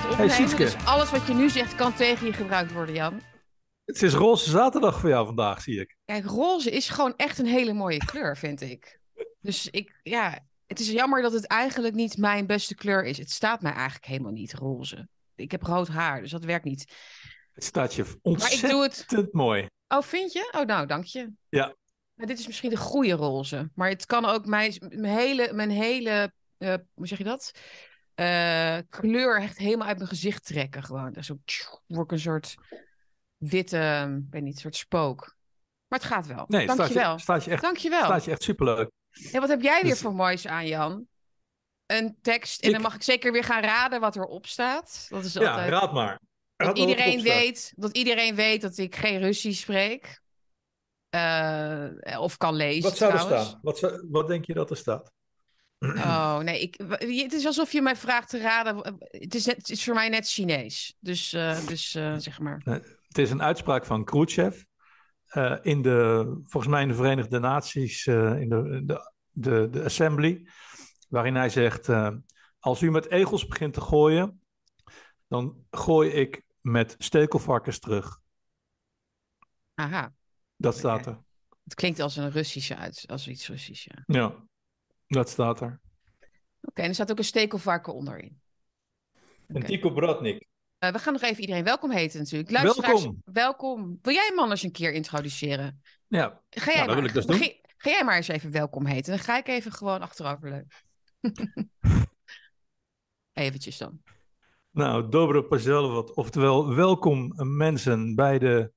zijn nu aan het opnemen, Sietske. dus alles wat je nu zegt kan tegen je gebruikt worden, Jan. Het is roze zaterdag voor jou vandaag, zie ik. Kijk, roze is gewoon echt een hele mooie kleur, vind ik. Dus ik, ja, het is jammer dat het eigenlijk niet mijn beste kleur is. Het staat mij eigenlijk helemaal niet roze. Ik heb rood haar, dus dat werkt niet. Het staat je Maar ik ontzettend doe het. mooi. Oh, vind je? Oh, nou, dank je. Ja. Maar dit is misschien de goede roze. Maar het kan ook mijn, mijn hele, mijn hele eh, hoe zeg je dat? Eh, kleur echt helemaal uit mijn gezicht trekken. Gewoon. Zo tjoe, word ik een soort witte, ik weet niet, een soort spook. Maar het gaat wel. Nee, Dank staat je echt, staat je echt superleuk. En wat heb jij weer Dus- voor moois aan, Jan? Een tekst. En Ik- dan mag ik zeker weer gaan raden wat erop staat. Dat is Ja, altijd... raad maar. Raad dat, maar wat iedereen weet, dat iedereen weet dat ik geen Russisch spreek. Eh, of kan lezen Wat zou er trouwens. staan? Wat, zou- wat denk je dat er staat? Oh, nee. Ik, het is alsof je mij vraagt te raden. Het is, net, het is voor mij net Chinees. Dus, eh, dus eh, zeg maar. Het is een uitspraak van Khrushchev. eh, in de, volgens mij in de Verenigde Naties, in de, de, de, de Assembly, waarin hij zegt: Als u met egels begint te gooien, dan gooi ik met stekelvarkens terug. Aha. Dat staat er. Het klinkt als een Russische uit, als iets Russisch, ja. Ja, dat staat er. Oké, en er staat ook een stekelvarken onderin. En Oké. Tico Bratnik. Eh, we gaan nog even iedereen welkom heten natuurlijk. Luisteraars, Welkom. welkom. Wil jij hem anders een keer introduceren? Ja, Ga jij, dat maar, wil ik dus doen. ga jij maar eens even welkom heten. Dan ga ik even gewoon achterover leuk. Eventjes dan. nou, dobro pazzelvat. Oftewel, welkom mensen bij de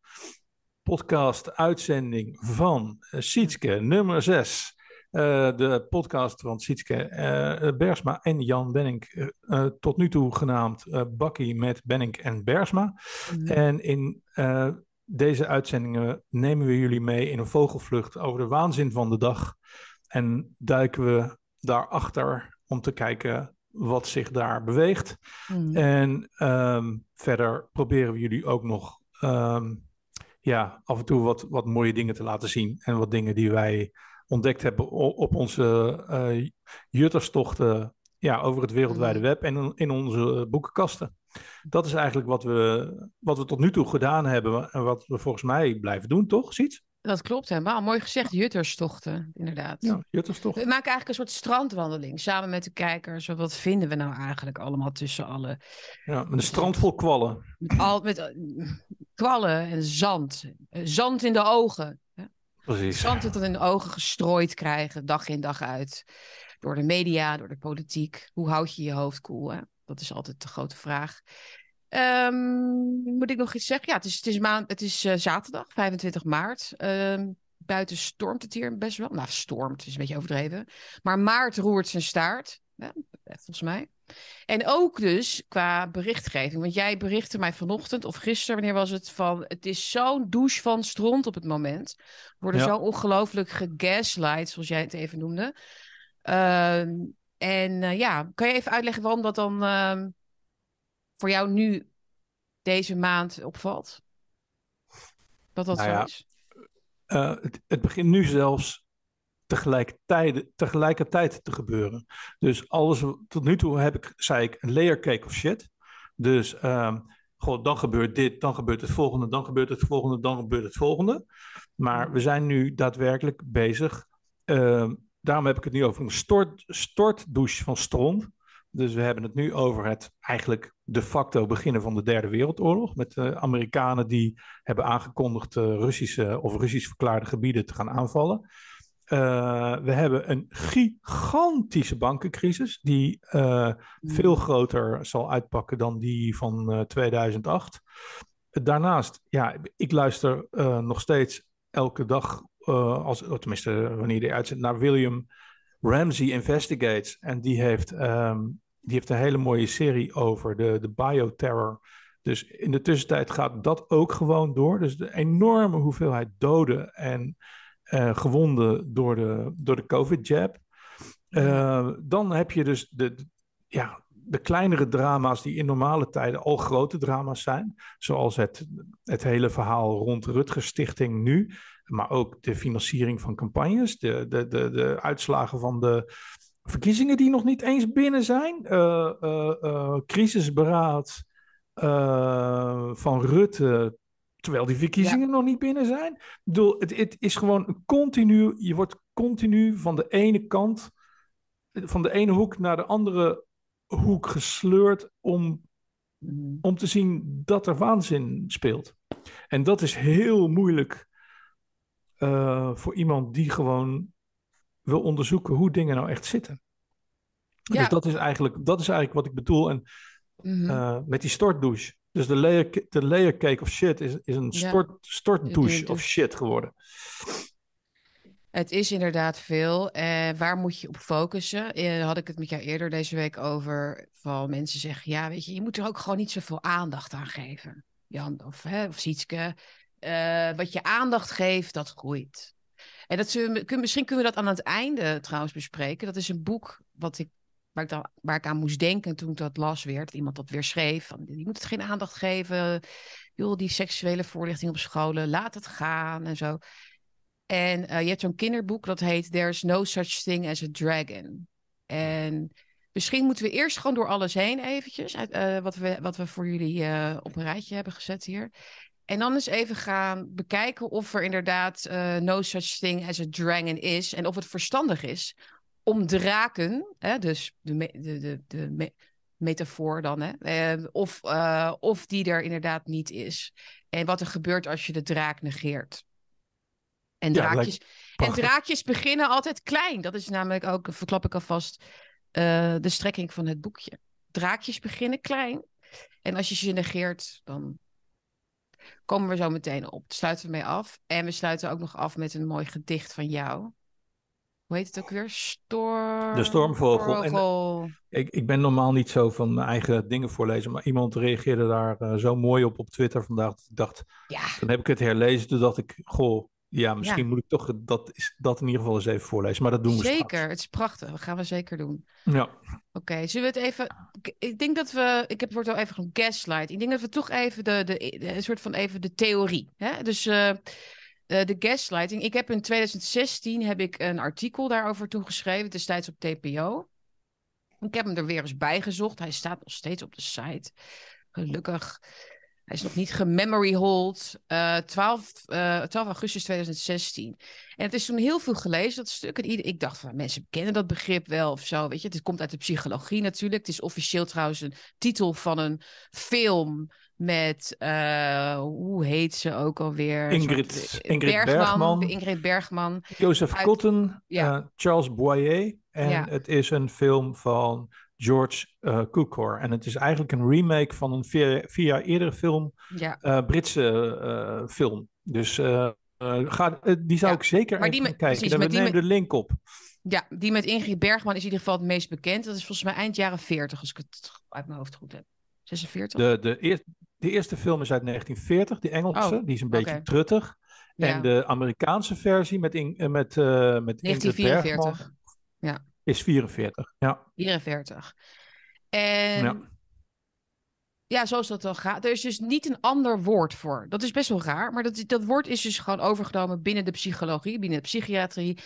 podcast-uitzending van eh, Sietske, nummer 6. De podcast van Sietske eh, Bersma en Jan Benink, eh, eh, tot nu toe genaamd eh Bakkie met Benink en Bersma. En in eh, deze uitzendingen nemen we jullie mee in een vogelvlucht over de waanzin van de dag. En duiken we daarachter om te kijken wat zich daar beweegt. Mhm. En ehm, verder proberen we jullie ook nog ehm, ja, af en toe wat, wat mooie dingen te laten zien. En wat dingen die wij ontdekt hebben op onze eh jutterstochten ja, over het wereldwijde Mhm. web en in- onze boekenkasten. Dat is eigenlijk wat we, wat we tot nu toe gedaan hebben en wat we volgens mij blijven doen, toch? Ziet? Dat klopt helemaal. Mooi gezegd, jutterstochten, inderdaad. Ja, jutterstochten. We maken eigenlijk een soort strandwandeling samen met de kijkers. Wat vinden we nou eigenlijk allemaal tussen alle... Ja, met een strand vol kwallen. Met, al, met eh, kwallen en zand. Eh, Zand in de ogen. Precies. Zand dat in de ogen gestrooid krijgen, dag in dag uit. Door de media, door de politiek. Hoe houd je je hoofd koel? Dat is altijd de grote vraag. Ehm, moet ik nog iets zeggen? Ja, het is, het is, maand, het is eh, zaterdag, 25 maart. Ehm, buiten stormt het hier best wel. Nou, stormt is een beetje overdreven. Maar maart roert zijn staart, ja, volgens mij. En ook dus qua berichtgeving. Want jij berichtte mij vanochtend of gisteren, wanneer was het, van het is zo'n douche van stront op het moment. We worden Ja. zo ongelooflijk gegaslight, zoals jij het even noemde. Ehm, en eh, ja, kan je even uitleggen waarom dat dan ehm, voor jou nu deze maand opvalt? Dat dat Nou zo ja, is. Eh, het, het begint nu zelfs tegelijkertijd, tegelijkertijd te gebeuren. Dus alles, tot nu toe heb ik, zei ik, een layer cake of shit. Dus goh, dan gebeurt dit, dan gebeurt het volgende, dan gebeurt het volgende, dan gebeurt het volgende. Maar we zijn nu daadwerkelijk bezig. ehm, daarom heb ik het nu over een stort, stortdouche van stront. Dus we hebben het nu over het eigenlijk de facto beginnen van de Derde Wereldoorlog. Met de Amerikanen die hebben aangekondigd eh, Russische of Russisch verklaarde gebieden te gaan aanvallen. Eh, we hebben een gigantische bankencrisis die eh, veel groter zal uitpakken dan die van eh, 2008. Daarnaast, ja, ik luister eh, nog steeds elke dag, eh, als, tenminste wanneer die uitzet, naar William Ramsey Investigates. En die heeft, ehm, die heeft een hele mooie serie over de, de bioterror. Dus in de tussentijd gaat dat ook gewoon door. Dus de enorme hoeveelheid doden en eh, gewonden door de, door de COVID-jab. Uh, dan heb je dus de, de, ja, de kleinere drama's die in normale tijden al grote drama's zijn. Zoals het, het hele verhaal rond Rutgers Stichting nu. Maar ook de financiering van campagnes. De, de, de, de uitslagen van de, verkiezingen die nog niet eens binnen zijn. Uh, uh, crisisberaad van Rutte, terwijl die verkiezingen nog niet binnen zijn. Ik bedoel, het, het is gewoon continu, je wordt continu van de ene kant, van de ene hoek naar de andere hoek gesleurd om, mhm. om te zien dat er waanzin speelt. En dat is heel moeilijk voor iemand die gewoon wil onderzoeken hoe dingen nou echt zitten. Ja. Dus dat is, eigenlijk, dat is eigenlijk wat ik bedoel. En mhm. uh, met die stortdouche. Dus de layer, de layer cake of shit is, is een stort, stortdouche of shit geworden. Het is inderdaad veel. En waar moet je op focussen? Eh, had ik het met jou eerder deze week over. Van mensen zeggen: ja, weet je, je moet er ook gewoon niet zoveel aandacht aan geven. Jan of, hè, of Sietske. Uh, wat je aandacht geeft, dat groeit. En dat misschien kunnen we dat aan het einde trouwens bespreken. Dat is een boek wat ik, waar, ik dan, waar ik aan moest denken toen ik dat las weer. Dat iemand dat weer schreef. Van, je moet het geen aandacht geven. Joh, die seksuele voorlichting op scholen, laat het gaan en zo. En uh, je hebt zo'n kinderboek dat heet There's No Such Thing as a Dragon. En misschien moeten we eerst gewoon door alles heen eventjes. Uh, wat, we, wat we voor jullie uh, op een rijtje hebben gezet hier. En dan eens even gaan bekijken of er inderdaad no such thing as a dragon is. En of het verstandig is om draken, hè, dus de, de, de, de metafoor dan, hè, uh, of, uh, of die er inderdaad niet is. En wat er gebeurt als je de draak negeert. En draakjes, en draakjes beginnen altijd klein. Dat is namelijk ook, verklap ik alvast, de strekking van het boekje. Draakjes beginnen klein. En als je ze negeert, dan Komen we zo meteen op. Sluiten we mee af. En we sluiten ook nog af met een mooi gedicht van jou. Hoe heet het ook weer? Storm... De stormvogel. En, eh, ik, ik ben normaal niet zo van mijn eigen dingen voorlezen, maar iemand reageerde daar uh, zo mooi op op Twitter vandaag. Dat ik dacht, ja. dan heb ik het herlezen. Toen dacht ik, goh, ja, misschien moet ik toch dat, is, dat in ieder geval eens even voorlezen. Maar dat doen we Zeker, het is prachtig. Dat gaan we zeker doen. Ja. Oké, zullen we het even... Ik denk dat we... Ik heb het woord al even van gaslight. Ik denk dat we toch even de, de, een soort van even de theorie... Hè? Dus uh, de gaslighting. Ik heb in 2016 heb ik een artikel daarover toegeschreven. Destijds op TPO. Ik heb hem er weer eens bijgezocht. Hij staat nog steeds op de site. Gelukkig. Hij is nog niet gememory hold. Uh, 12, uh, 12 augustus 2016. En het is toen heel veel gelezen, dat stuk. En ik dacht van, mensen kennen dat begrip wel of zo, weet je. Het komt uit de psychologie natuurlijk. Het is officieel trouwens een titel van een film met, uh, hoe heet ze ook alweer? Ingrid, soort, Ingrid Bergman, Bergman. Ingrid Bergman. Joseph uit, Cotton, ja. Uh, Charles Boyer. En ja. het is een film van George uh, Cukor. En het is eigenlijk een remake van een vier, vier jaar eerdere film, ja. uh, Britse film. Dus ga, die zou ik zeker even kijken. Precies, Dan we nemen de link op. Ja, die met Ingrid Bergman is in ieder geval het meest bekend. Dat is volgens mij eind jaren 40, als ik het uit mijn hoofd goed heb. 46? De, de, de eerste film is uit 1940, die Engelse. Oh, die is een beetje okay. truttig. Ja. En de Amerikaanse versie met, in, met, uh, met 1944. Ja. Is 44, ja. 44. En ja. ja, zoals dat dan gaat. Er is dus niet een ander woord voor. Dat is best wel raar, maar dat, dat woord is dus gewoon overgenomen binnen de psychologie, binnen de psychiatrie.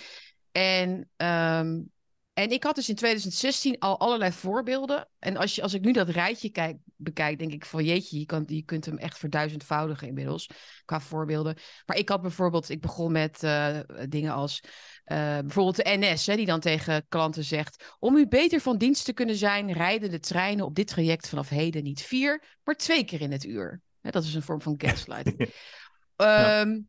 En, um, en ik had dus in 2016 al allerlei voorbeelden. En als, je, als ik nu dat rijtje kijk, bekijk, denk ik van jeetje, je, kan, je kunt hem echt verduizendvoudigen inmiddels qua voorbeelden. Maar ik had bijvoorbeeld, ik begon met uh, dingen als uh, bijvoorbeeld de NS, hè, die dan tegen klanten zegt: Om u beter van dienst te kunnen zijn, rijden de treinen op dit traject vanaf heden niet vier, maar twee keer in het uur. Hè, dat is een vorm van gaslighting. ja. um,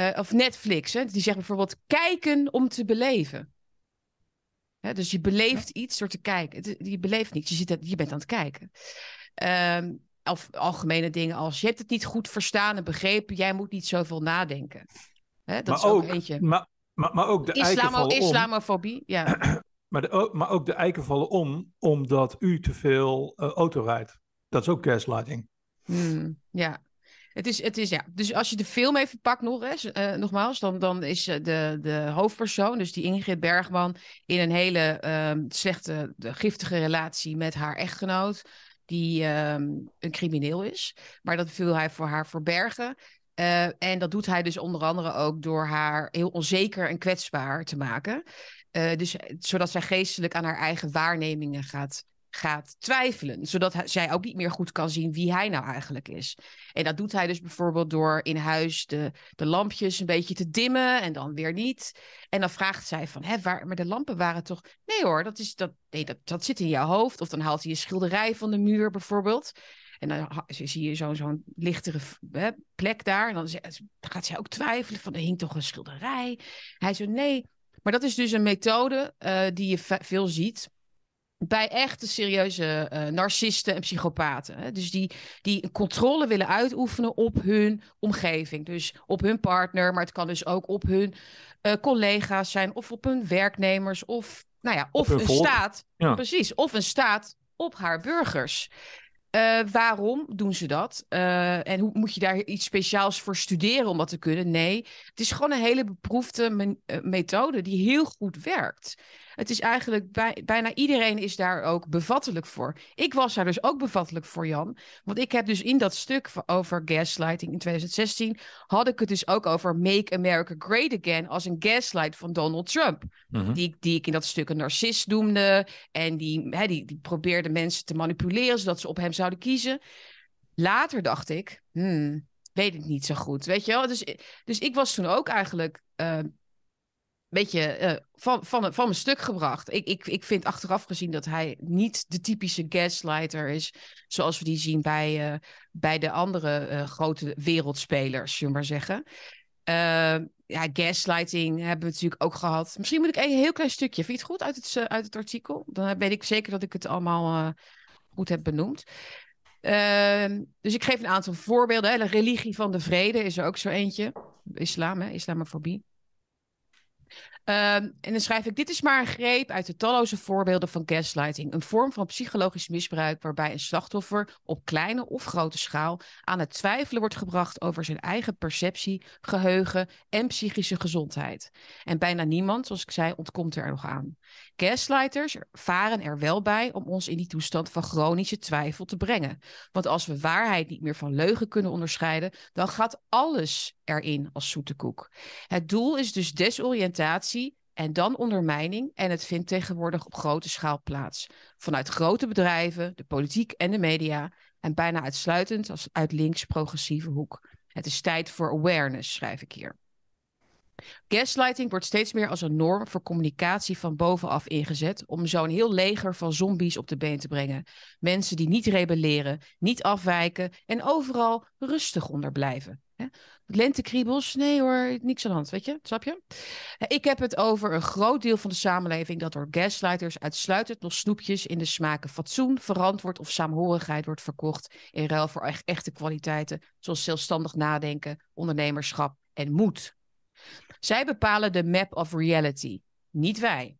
uh, of Netflix, hè, die zegt bijvoorbeeld: kijken om te beleven. Dus je beleeft ja. iets door te kijken. Je beleeft niets, je, zit, je bent aan het kijken. Um, of algemene dingen als: je hebt het niet goed verstaan en begrepen, jij moet niet zoveel nadenken. Dat maar is ook, ook eentje. Maar maar, maar ook de Islamo, eiken Islamofobie, ja. maar, de, maar ook de eiken vallen om omdat u te veel uh, auto rijdt. Dat is ook gaslighting. Hmm, ja. Het is, het is, ja. Dus als je de film even pakt nog eens, uh, nogmaals, dan, dan is de, de hoofdpersoon, dus die Ingrid Bergman, in een hele um, slechte, de, giftige relatie met haar echtgenoot, die um, een crimineel is. Maar dat wil hij voor haar verbergen. Uh, en dat doet hij dus onder andere ook door haar heel onzeker en kwetsbaar te maken. Uh, dus zodat zij geestelijk aan haar eigen waarnemingen gaat, gaat twijfelen. Zodat hij, zij ook niet meer goed kan zien wie hij nou eigenlijk is. En dat doet hij dus bijvoorbeeld door in huis de, de lampjes een beetje te dimmen en dan weer niet. En dan vraagt zij van, hè, waar, maar de lampen waren toch... Nee hoor, dat, is, dat, nee, dat, dat zit in jouw hoofd. Of dan haalt hij een schilderij van de muur bijvoorbeeld. En dan zie je zo'n zo'n lichtere hè, plek daar. En dan, gaat zij ook twijfelen van, er hing toch een schilderij? Hij zo, nee. Maar dat is dus een methode uh, die je veel ziet bij echte serieuze uh, narcisten en psychopaten. Hè? Dus die, die controle willen uitoefenen op hun omgeving. Dus op hun partner, maar het kan dus ook op hun uh, collega's zijn... of op hun werknemers of, nou ja, of een staat. Ja. Precies, of een staat op haar burgers. Uh, waarom doen ze dat? Uh, en hoe moet je daar iets speciaals voor studeren om dat te kunnen? Nee, het is gewoon een hele beproefde me methode die heel goed werkt. Het is eigenlijk bij, bijna iedereen is daar ook bevattelijk voor. Ik was daar dus ook bevattelijk voor, Jan. Want ik heb dus in dat stuk over gaslighting in 2016... had ik het dus ook over Make America Great Again... als een gaslight van Donald Trump. Mhm. die, die ik in dat stuk een narcist noemde. En die, hè, die, die probeerde mensen te manipuleren... zodat ze op hem zouden kiezen. Later dacht ik... Hmm, weet ik niet zo goed, weet je wel? Dus, dus ik was toen ook eigenlijk... Uh, beetje uh, van, van, van mijn stuk gebracht. Ik, ik, ik vind achteraf gezien dat hij niet de typische gaslighter is. Zoals we die zien bij, uh, bij de andere uh, grote wereldspelers, zullen we maar zeggen. ja, gaslighting hebben we natuurlijk ook gehad. Misschien moet ik een heel klein stukje. Vind je het goed uit het, uit het artikel? Dan weet ik zeker dat ik het allemaal goed heb benoemd. Ehm, dus ik geef een aantal voorbeelden. De religie van de vrede is er ook zo eentje. Islam, hè? islamofobie. Um, en dan schrijf ik: Dit is maar een greep uit de talloze voorbeelden van gaslighting. Een vorm van psychologisch misbruik waarbij een slachtoffer op kleine of grote schaal aan het twijfelen wordt gebracht over zijn eigen perceptie, geheugen en psychische gezondheid. En bijna niemand, zoals ik zei, ontkomt er nog aan. Gaslighters varen er wel bij om ons in die toestand van chronische twijfel te brengen. Want als we waarheid niet meer van leugen kunnen onderscheiden, dan gaat alles erin als zoete koek. Het doel is dus desoriëntatie en dan ondermijning. En het vindt tegenwoordig op grote schaal plaats. Vanuit grote bedrijven, de politiek en de media. En bijna uitsluitend als uit links-progressieve hoek. Het is tijd voor awareness, schrijf ik hier. Gaslighting wordt steeds meer als een norm voor communicatie van bovenaf ingezet om zo'n heel leger van zombies op de been te brengen. Mensen die niet rebelleren, niet afwijken en overal rustig onder Lentekriebels, nee hoor, niks aan de hand, weet je, snap je? Ik heb het over een groot deel van de samenleving dat door gaslighters uitsluitend nog snoepjes in de smaken fatsoen, verantwoord of saamhorigheid wordt verkocht in ruil voor echte kwaliteiten zoals zelfstandig nadenken, ondernemerschap en moed. Zij bepalen de map of reality, niet wij.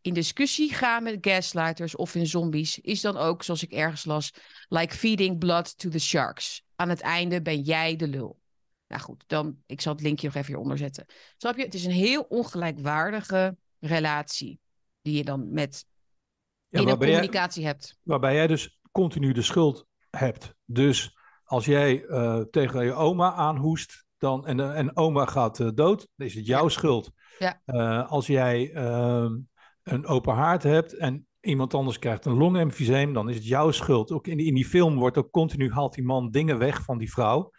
In discussie gaan met gaslighters of in zombies is dan ook, zoals ik ergens las, like feeding blood to the sharks. Aan het einde ben jij de lul. Nou goed, dan, ik zal het linkje nog even hieronder zetten. Snap je? Het is een heel ongelijkwaardige relatie die je dan met ja, in een communicatie hebt. Waarbij jij dus continu de schuld hebt. Dus als jij uh, tegen je oma aanhoest dan, en, en oma gaat uh, dood, dan is het jouw schuld. Ja. Uh, als jij ehm, een open haard hebt en iemand anders krijgt een longemfyseem, dan is het jouw schuld. Ook in, in die film wordt ook continu haalt die man dingen weg van die vrouw.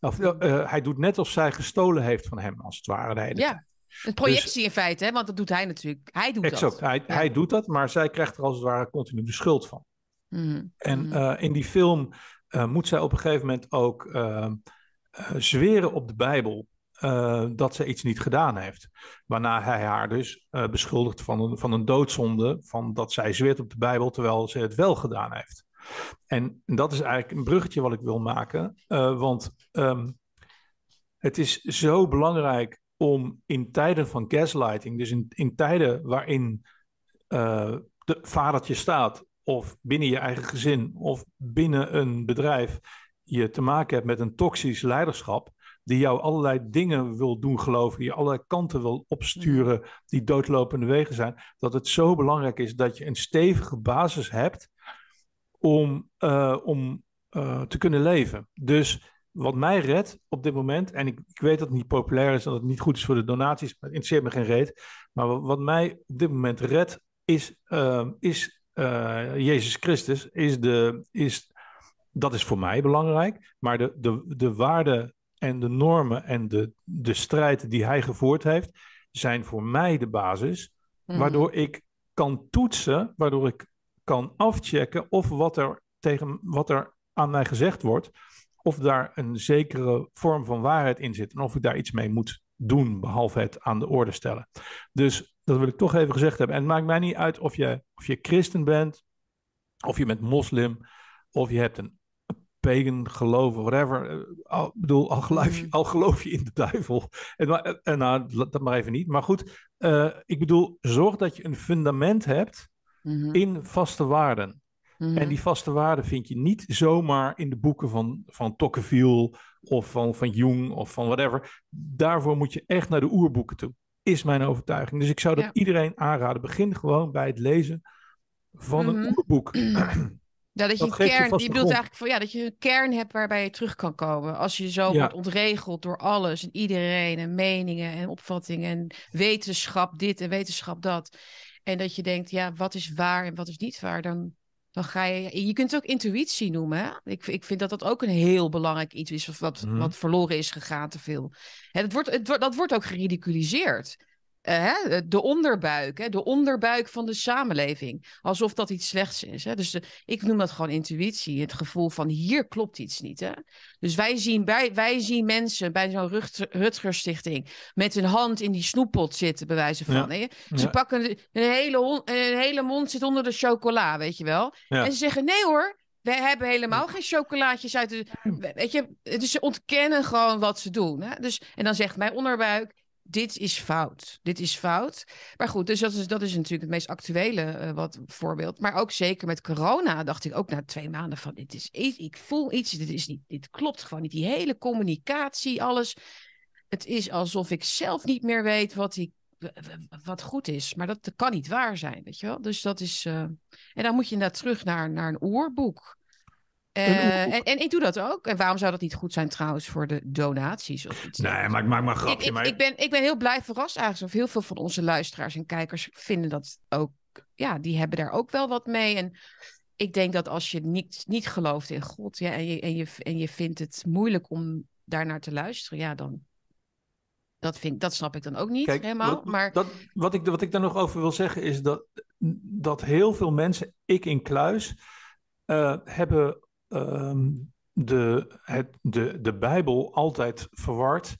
Of, uh, hij doet net alsof zij gestolen heeft van hem, als het ware. De hele ja, een projectie dus, in feite, hè? want dat doet hij natuurlijk. Hij doet exact, dat. Hij, hij doet dat, maar zij krijgt er als het ware continu de schuld van. Mm. En mm. in die film uh, moet zij op een gegeven moment ook uh, zweren op de Bijbel dat ze iets niet gedaan heeft. Waarna hij haar dus beschuldigt van een, van een doodzonde, van dat zij zweert op de Bijbel terwijl ze het wel gedaan heeft. En dat is eigenlijk een bruggetje wat ik wil maken. Uh, want um, het is zo belangrijk om in tijden van gaslighting, dus in, in tijden waarin uh, de vadertje staat, of binnen je eigen gezin, of binnen een bedrijf, je te maken hebt met een toxisch leiderschap, die jou allerlei dingen wil doen geloven, die je allerlei kanten wil opsturen, die doodlopende wegen zijn, dat het zo belangrijk is dat je een stevige basis hebt om, uh, om uh, te kunnen leven. Dus wat mij redt op dit moment, en ik, ik weet dat het niet populair is en dat het niet goed is voor de donaties, maar het interesseert me geen reet. Maar wat, wat mij op dit moment redt, is, uh, is uh, Jezus Christus. Is de, is, dat is voor mij belangrijk. Maar de, de, de waarden en de normen en de, de strijd die hij gevoerd heeft, zijn voor mij de basis. Mm. Waardoor ik kan toetsen, waardoor ik kan afchecken of wat er, tegen, wat er aan mij gezegd wordt, of daar een zekere vorm van waarheid in zit en of ik daar iets mee moet doen, behalve het aan de orde stellen. Dus dat wil ik toch even gezegd hebben. En het maakt mij niet uit of je, of je christen bent, of je bent moslim, of je hebt een pagan geloof, whatever. Eh, al, bedoel, al geloof, je, mm. al geloof je in de duivel. En, en, nou, dat maar even niet. Maar goed, uh, ik bedoel, zorg dat je een fundament hebt mm-hmm. in vaste waarden. En die mhm. vaste waarden vind je niet zomaar in de boeken van, van Tocqueville of van, van Jung of van whatever. Daarvoor moet je echt naar de oerboeken toe, is mijn overtuiging. Dus ik zou dat iedereen aanraden. Begin gewoon bij het lezen van een mhm. oerboek. Ja, dat je een kern, je, bedoelt eigenlijk van, ja, dat je een kern hebt waarbij je terug kan komen. Als je zo wordt ontregeld door alles en iedereen en meningen en opvattingen en wetenschap dit en wetenschap dat. En dat je denkt, ja, wat is waar en wat is niet waar, dan, dan ga je, je kunt het ook intuïtie noemen. Hè? Ik, ik vind dat dat ook een heel belangrijk iets is, wat, mhm. wat verloren is gegaan te veel. Hè, het wordt, het, dat wordt ook geridiculiseerd. Uh, de onderbuik, hè, de onderbuik van de samenleving. Alsof dat iets slechts is. Hè? Dus ik noem dat gewoon intuïtie. Het gevoel van hier klopt iets niet. Hè? Dus wij zien, wij, wij zien mensen bij zo'n Rutger Stichting met een hand in die snoeppot zitten, bij wijze van. Hè? Ze pakken een hele, een hele mond zit onder de chocola, weet je wel. En ze zeggen: nee hoor, we hebben helemaal geen chocolaatjes uit de. Weet je, dus ze ontkennen gewoon wat ze doen. Hè? Dus, en dan zegt mijn onderbuik: dit is fout. Dit is fout. Maar goed, dus dat is, dat is natuurlijk het meest actuele uh, wat, voorbeeld. Maar ook zeker met corona dacht ik ook na twee maanden van... dit is ik voel iets, dit, is niet, dit klopt gewoon niet. Die hele communicatie, alles. Het is alsof ik zelf niet meer weet wat, ik, wat goed is. Maar dat, kan niet waar zijn, weet je wel. Dus dat is... Uh... en dan moet je inderdaad terug naar, naar een oorboek. Uh, en, en, ik doe dat ook. En waarom zou dat niet goed zijn trouwens voor de donaties of iets? Nee, maar ik maak maar grapje. Ik, maar... ik, ben, ik ben heel blij verrast eigenlijk. Of heel veel van onze luisteraars en kijkers vinden dat ook. Ja, die hebben daar ook wel wat mee. En ik denk dat als je niet, niet gelooft in God ja, en, je, en, je, en je vindt het moeilijk om daarnaar te luisteren, ja, dan. Dat, vind, dat snap ik dan ook niet helemaal. Wat, maar... dat, wat, ik, wat ik daar nog over wil zeggen is dat, dat heel veel mensen, ik in kluis, uh, hebben Ehm, de, het, de, de Bijbel altijd verward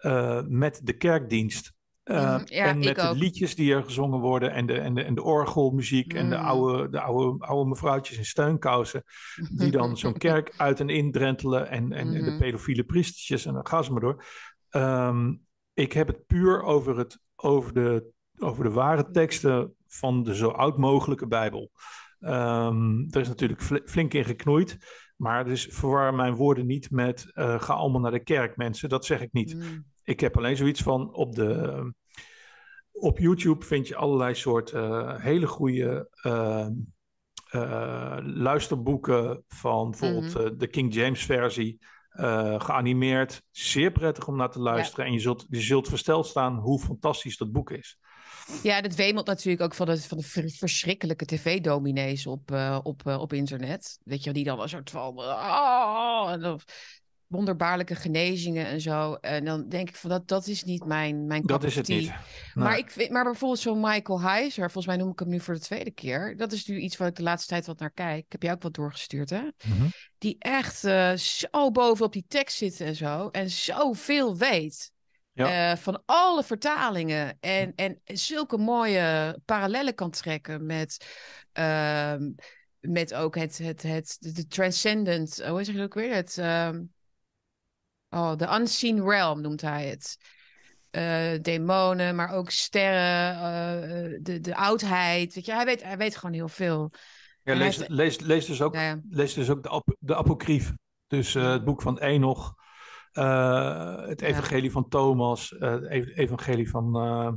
uh, met de kerkdienst. Uh, en met de liedjes die er gezongen worden en de, en de, en de orgelmuziek en de mm. oude, de oude, oude mevrouwtjes in steunkousen, die dan zo'n kerk uit en in drentelen en, en, en, de mm-hmm. pedofiele priestertjes en dan gaan ze maar door. Um, ik heb het puur over, het, over, de, over de ware teksten van de zo oud mogelijke Bijbel. Um, er is natuurlijk flink in geknoeid. Maar dus verwar mijn woorden niet met uh, ga allemaal naar de kerk, mensen. Dat zeg ik niet. Mm. Ik heb alleen zoiets van op de. op YouTube vind je allerlei soorten uh, hele goede uh, luisterboeken van bijvoorbeeld mm-hmm. de King James versie. geanimeerd, zeer prettig om naar te luisteren. En je zult, je zult versteld staan hoe fantastisch dat boek is. Ja, dat wemelt natuurlijk ook van de, van de verschrikkelijke tv-dominees op, uh, op, uh, op internet. Weet je, die dan een soort van. Oh, en wonderbaarlijke genezingen en zo. En dan denk ik van dat, dat is niet mijn, mijn Dat is het niet. Maar, ik, maar bijvoorbeeld zo'n Michael Heiser, volgens mij noem ik hem nu voor de tweede keer. Dat is nu iets waar ik de laatste tijd wat naar kijk. Ik heb je ook wat doorgestuurd, hè? Mhm. Die echt uh, zo bovenop die tekst zit en zo. En zoveel weet. Ja. Uh, van alle vertalingen. En, en zulke mooie parallellen kan trekken met, uh, met ook het, het, het, de transcendent, hoe zeg je dat ook weer? Het, uh, oh, de unseen realm noemt hij het. Uh, demonen, maar ook sterren, de, de oudheid. Weet je, hij weet, hij weet gewoon heel veel. Ja, lees, heeft... lees, lees, dus ook, ja. lees dus ook de, ap de apocryf. Dus het boek van Enoch, het evangelie van Thomas, uh, het evangelie van, uh,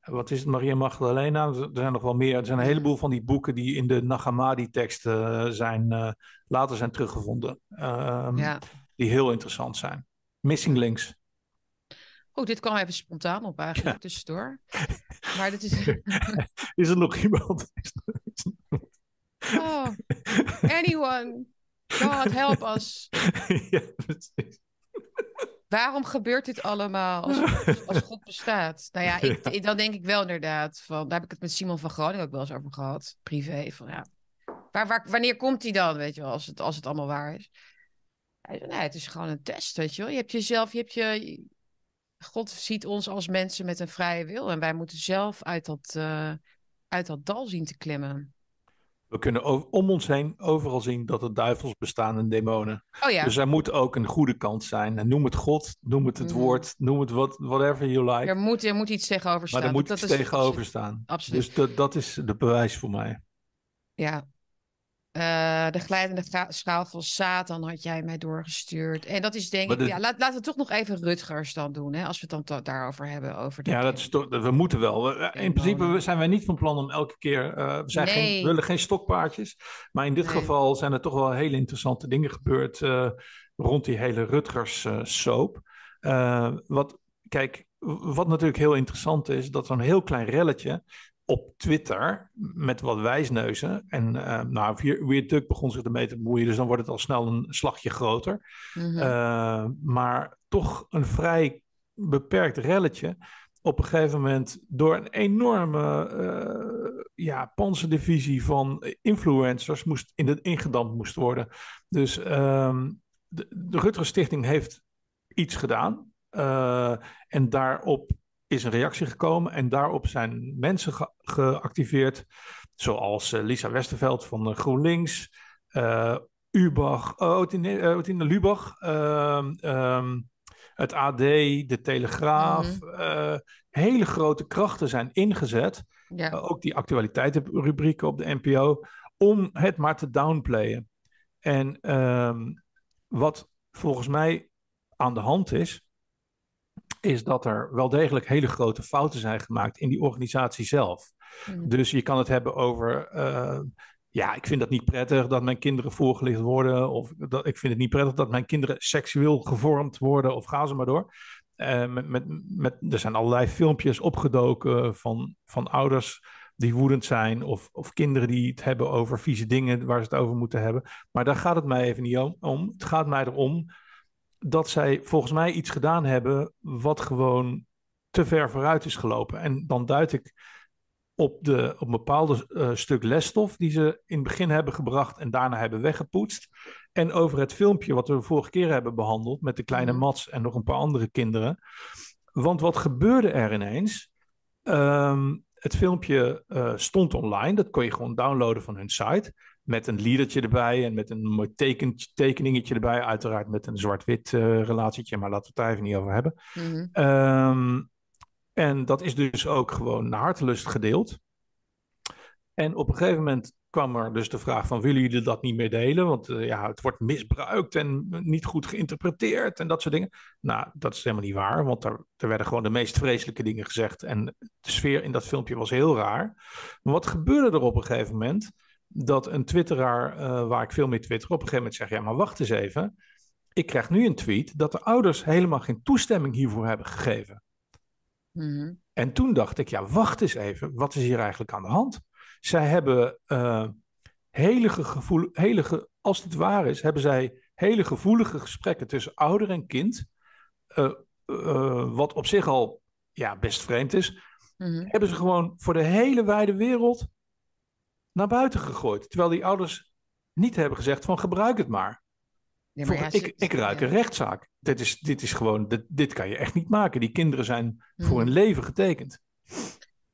wat is het, Maria Magdalena. Er zijn nog wel meer. Er zijn een heleboel van die boeken die in de Nagamadi-teksten zijn, later zijn teruggevonden. Um, ja. die heel interessant zijn. Missing links. Oh, dit kwam even spontaan op eigenlijk, ja. tussendoor. Maar dit is... is er nog iemand? oh, anyone. God, help us. ja, precies. Waarom gebeurt dit allemaal als, als God bestaat? Nou ja, ik, dan denk ik wel inderdaad. Van, daar heb ik het met Simon van Groningen ook wel eens over gehad. Privé. Van, ja, waar, waar, wanneer komt hij dan, weet je wel, als het, als het allemaal waar is? Hij zei, nee, het is gewoon een test, weet je wel. Je hebt jezelf, je hebt je... God ziet ons als mensen met een vrije wil. En wij moeten zelf uit dat, uh, uit dat dal zien te klimmen. We kunnen om ons heen overal zien dat er duivels bestaan en demonen. Oh ja. Dus er moet ook een goede kant zijn. En noem het God, noem het het mm. woord, noem het what, whatever you like. Er moet, er moet iets tegenover staan. Maar er moet dat iets is, tegenover staan. Absoluut. Dus dat, dat is de bewijs voor mij. Ja, uh, de glijdende schaal van Satan had jij mij doorgestuurd. En dat is denk ik... Ja, laat, laten we toch nog even Rutgers dan doen. Hè, als we het dan daarover hebben. Over ja, dat is toch, we moeten wel. In principe zijn wij niet van plan om elke keer... Uh, we, zijn geen, we willen geen stokpaardjes. Maar in dit geval zijn er toch wel hele interessante dingen gebeurd... Uh, rond die hele Rutgers soap. wat, kijk, wat natuurlijk heel interessant is... dat zo'n heel klein relletje op Twitter met wat wijsneuzen. En uh, nou, Weird Duck begon zich ermee te bemoeien, dus dan wordt het al snel een slagje groter. Mhm. Eh, maar toch een vrij beperkt relletje. Op een gegeven moment door een enorme uh, ja, panzerdivisie van influencers moest in de, ingedampt moest worden. Dus ehm, de, de Rutger Stichting heeft iets gedaan. en daarop is een reactie gekomen en daarop zijn mensen geactiveerd, zoals uh, Lisa Westerveld van GroenLinks, uh, Ubach, Otine, Otine Lubach, ehm, ehm, het AD, de Telegraaf. Mhm. hele grote krachten zijn ingezet, ja. ook die actualiteitenrubrieken op de NPO, om het maar te downplayen. En ehm, wat volgens mij aan de hand is, is dat er wel degelijk hele grote fouten zijn gemaakt in die organisatie zelf. Mm. Dus je kan het hebben over. Uh, ja, ik vind dat niet prettig dat mijn kinderen voorgelicht worden. Of dat, ik vind het niet prettig dat mijn kinderen seksueel gevormd worden. Of ga ze maar door. Uh, met, met, met, er zijn allerlei filmpjes opgedoken van, van ouders die woedend zijn. Of, of kinderen die het hebben over vieze dingen waar ze het over moeten hebben. Maar daar gaat het mij even niet om. om. Het gaat mij erom dat zij volgens mij iets gedaan hebben wat gewoon te ver vooruit is gelopen. En dan duid ik op, de, op een bepaalde uh, stuk lesstof die ze in het begin hebben gebracht en daarna hebben weggepoetst. En over het filmpje wat we de vorige keer hebben behandeld met de kleine mhm. Mats en nog een paar andere kinderen. Want wat gebeurde er ineens? Um, het filmpje uh, stond online, dat kon je gewoon downloaden van hun site met een liedertje erbij en met een mooi teken, tekeningetje erbij. Uiteraard met een zwart-wit uh, relatietje, maar laten we het daar even niet over hebben. Mhm. Ehm, en dat is dus ook gewoon naar hartelust gedeeld. En op een gegeven moment kwam er dus de vraag van, willen jullie dat niet meer delen? Want uh, ja, het wordt misbruikt en niet goed geïnterpreteerd en dat soort dingen. Nou, dat is helemaal niet waar, want er, er werden gewoon de meest vreselijke dingen gezegd. En de sfeer in dat filmpje was heel raar. Maar wat gebeurde er op een gegeven moment? Dat een twitteraar, uh, waar ik veel mee twitter, op een gegeven moment zegt, ja, maar wacht eens even. Ik krijg nu een tweet dat de ouders helemaal geen toestemming hiervoor hebben gegeven. Mhm. En toen dacht ik, ja, wacht eens even, wat is hier eigenlijk aan de hand? Zij hebben uh, hele, gevoel, hele als het waar is, hebben zij hele gevoelige gesprekken tussen ouder en kind, uh, wat op zich al ja, best vreemd is, mhm. hebben ze gewoon voor de hele wijde wereld naar buiten gegooid. Terwijl die ouders niet hebben gezegd van gebruik het maar. maar ik, ik ruik een rechtszaak. Dit is, dit is gewoon, dit, dit kan je echt niet maken. Die kinderen zijn voor hun hmm. leven getekend.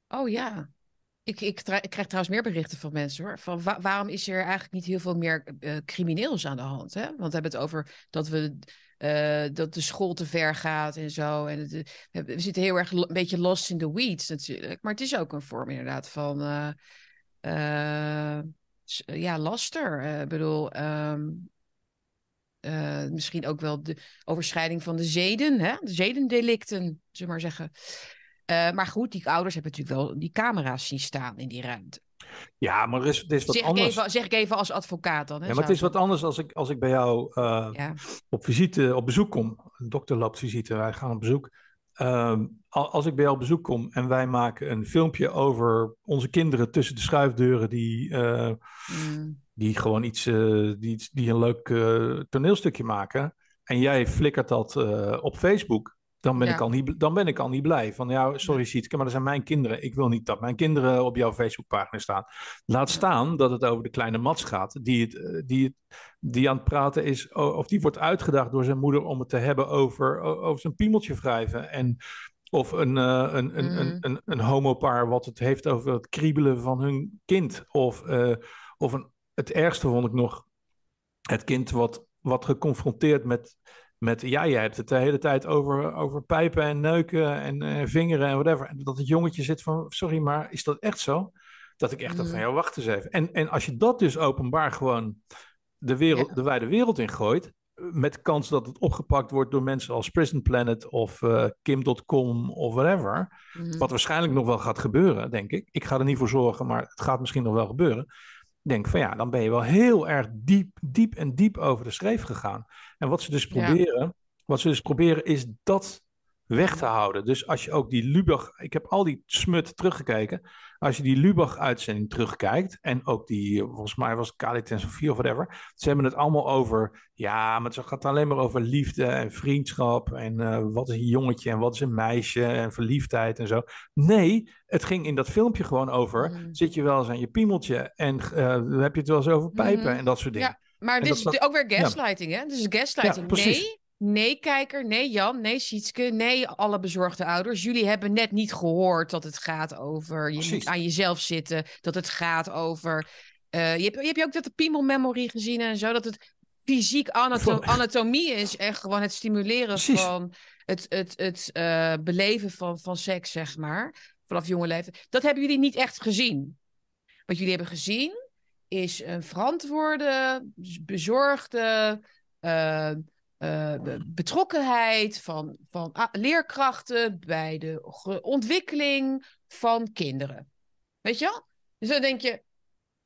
Oh ja. Ik, ik, ik, krijg trouwens meer berichten van mensen hoor. Van waarom is er eigenlijk niet heel veel meer uh, crimineels aan de hand? Hè? Want we hebben het over dat, we, uh, dat de school te ver gaat en zo. En het, we zitten heel erg een beetje lost in the weeds natuurlijk. Maar het is ook een vorm inderdaad van. Uh, ja, laster. Ik uh, bedoel, um, uh, misschien ook wel de overschrijding van de zeden, hè? de zedendelicten, zullen we maar zeggen. Eh, maar goed, die ouders hebben natuurlijk wel die camera's zien staan in die ruimte. Ja, maar er is, er is wat Zeg ik, anders. even, zeg ik even als advocaat dan. Hè, Ja, maar het is wat anders als ik, als ik bij jou eh, Ja. op visite, op bezoek kom. Een dokter loopt visite, wij gaan op bezoek. Ehm, al- als ik bij jou op bezoek kom en wij maken een filmpje over onze kinderen tussen de schuifdeuren die, eh, Mm, die gewoon iets, eh, die, die een leuk eh, toneelstukje maken. En jij flikkert dat op Facebook. Dan ben, Ja. ik al niet, dan ben ik al niet blij. Van ja, sorry Sietke, maar dat zijn mijn kinderen. Ik wil niet dat mijn kinderen op jouw Facebookpagina staan. Laat staan dat het over de kleine Mats gaat. Die, het, eh, die, het, die aan het praten is, of die wordt uitgedaagd door zijn moeder om het te hebben over, over zijn piemeltje wrijven. En, of een, eh, een, een, een, een, een homopaar wat het heeft over het kriebelen van hun kind. Of, eh, of een, het ergste vond ik nog, het kind wat, wat geconfronteerd met, met, ja, jij hebt het de hele tijd over, over pijpen en neuken en eh, vingeren en whatever. En dat het jongetje zit van, sorry, maar is dat echt zo? Dat ik echt dacht van, Mhm. ja, wacht eens even. En, en als je dat dus openbaar gewoon de, wereld, Ja. de wijde wereld ingooit, met de kans dat het opgepakt wordt door mensen als Prison Planet of eh, Kim.com of whatever, mhm. wat waarschijnlijk nog wel gaat gebeuren, denk ik. Ik ga er niet voor zorgen, maar het gaat misschien nog wel gebeuren. Denk van ja, dan ben je wel heel erg diep, diep en diep over de schreef gegaan. En wat ze dus Ja. proberen, wat ze dus proberen is dat weg te houden. Dus als je ook die Lubach, ik heb al die smut teruggekeken. Als je die Lubach-uitzending terugkijkt en ook die, volgens mij was het Kali of whatever. Ze hebben het allemaal over, ja, maar het gaat alleen maar over liefde en vriendschap. En eh, wat is een jongetje en wat is een meisje en verliefdheid en zo. Nee, het ging in dat filmpje gewoon over. Mhm. Zit je wel eens aan je piemeltje en eh, heb je het wel eens over pijpen Mhm. en dat soort dingen. Ja, maar En dit is dat- ook weer gaslighting, hè? Dit is gaslighting. Ja, nee, nee, kijker, nee, Jan, nee, Sietske, nee, alle bezorgde ouders. Jullie hebben net niet gehoord dat het gaat over... Je Precies. moet aan jezelf zitten, dat het gaat over... eh, je, hebt, je hebt ook dat de piemel memory gezien en zo, dat het fysiek anato- anatomie is en gewoon het stimuleren Precies. van het, het, het eh, beleven van, van seks, zeg maar, vanaf jonge leeftijd. Dat hebben jullie niet echt gezien. Wat jullie hebben gezien is een verantwoorde, bezorgde eh, eh, be- betrokkenheid van, van ah, leerkrachten bij de ontwikkeling van kinderen. Weet je wel? Dus dan denk je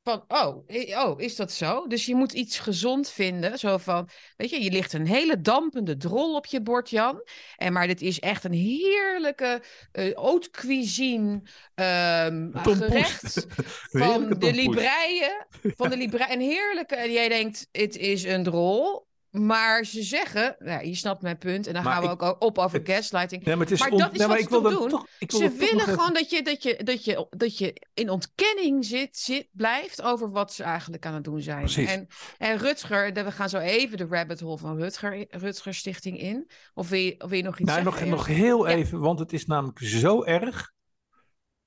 van, oh, oh, is dat zo? Dus je moet iets gezond vinden. Zo van, weet je, je ligt een hele dampende drol op je bord, Jan. En maar dit is echt een heerlijke haute cuisine Tompoes. gerecht van de libreien. Van de libreien. Een heerlijke. En jij denkt, het is een drol. Maar ze zeggen, nou, je snapt mijn punt. En dan Maar gaan we ik- ook op over gaslighting. Nee, maar on- dat is nee, wat ik ze wil doen? toch. Ik wil Ze willen nog even- gewoon dat je, dat, je, dat, je, dat je in ontkenning zit, zit, blijft over wat ze eigenlijk aan het doen zijn. Precies. En, en Rutger, we gaan zo even de rabbit hole van Rutger, Rutger Stichting in. Of wil je, of wil je nog iets Nou, nog, zeggen? nog eerst? heel Ja. even, want het is namelijk zo erg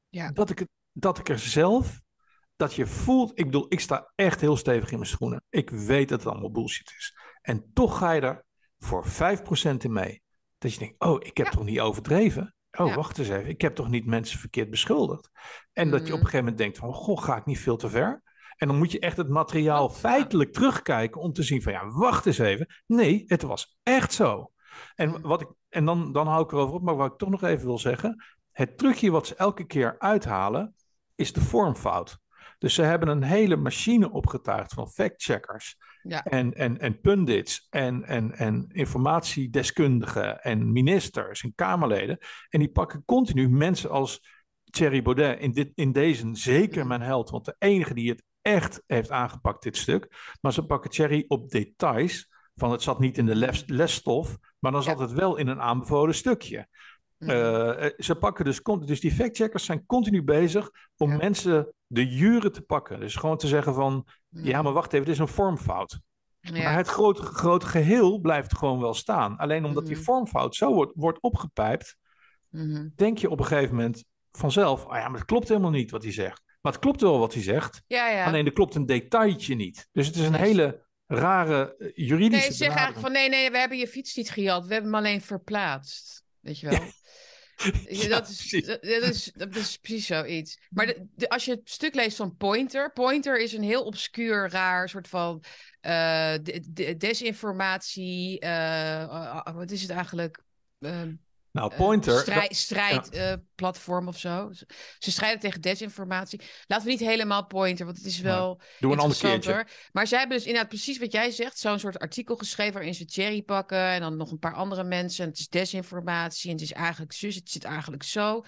Ja. dat, ik dat ik er zelf, dat je voelt, ik bedoel, ik sta echt heel stevig in mijn schoenen. Ik weet dat het allemaal bullshit is. En toch ga je er voor 5% in mee. Dat je denkt, oh, ik heb Ja. toch niet overdreven? Oh, Ja. wacht eens even, ik heb toch niet mensen verkeerd beschuldigd? En dat je op Mhm. een gegeven moment denkt van, goh, ga ik niet veel te ver? En dan moet je echt het materiaal feitelijk terugkijken om te zien van, ja, wacht eens even. Nee, het was echt zo. En, Mhm. wat ik, en dan, dan hou ik erover op, maar wat ik toch nog even wil zeggen. Het trucje wat ze elke keer uithalen, is de vormfout. Dus ze hebben een hele machine opgetuigd van factcheckers Ja. en, en, en pundits en, en, en informatiedeskundigen en ministers en Kamerleden. En die pakken continu mensen als Thierry Baudet, in, dit, in deze zeker mijn held, want de enige die het echt heeft aangepakt, dit stuk. Maar ze pakken Thierry op details, van het zat niet in de les, lesstof, maar dan. Ja. zat het wel in een aanbevolen stukje. Mhm. Eh, eh, ze pakken dus, dus die factcheckers zijn continu bezig om Ja. mensen de juren te pakken. Dus gewoon te zeggen van, ja, maar wacht even, dit is een vormfout. Ja. Maar het grote, grote geheel blijft gewoon wel staan. Alleen omdat die Mhm. vormfout zo wordt, wordt opgepijpt, Mhm. denk je op een gegeven moment vanzelf, ah ja, maar het klopt helemaal niet wat hij zegt. Maar het klopt wel wat hij zegt, ja, ja. alleen er klopt een detailtje niet. Dus het is een Yes. hele rare eh, juridische Nee, zeg eigenlijk benadering. van nee, nee, we hebben je fiets niet gejat. We hebben hem alleen verplaatst. Weet je wel? Ja, dat, is, dat, is, dat is precies zoiets. Maar de, de- als je het stuk leest van Pointer. Pointer is een heel obscuur, raar soort van eh, de- de- desinformatie. eh, eh, wat is het eigenlijk? Ehm, Nou, Pointer... strijd, strijdplatform of zo. Ze strijden tegen desinformatie. Laten we niet helemaal Pointer, want het is wel Doe een ander keertje. Maar zij hebben dus inderdaad precies wat jij zegt. Zo'n soort artikel geschreven waarin ze cherry pakken. En dan nog een paar andere mensen. En het is desinformatie. En het is eigenlijk zus, het zit eigenlijk zo.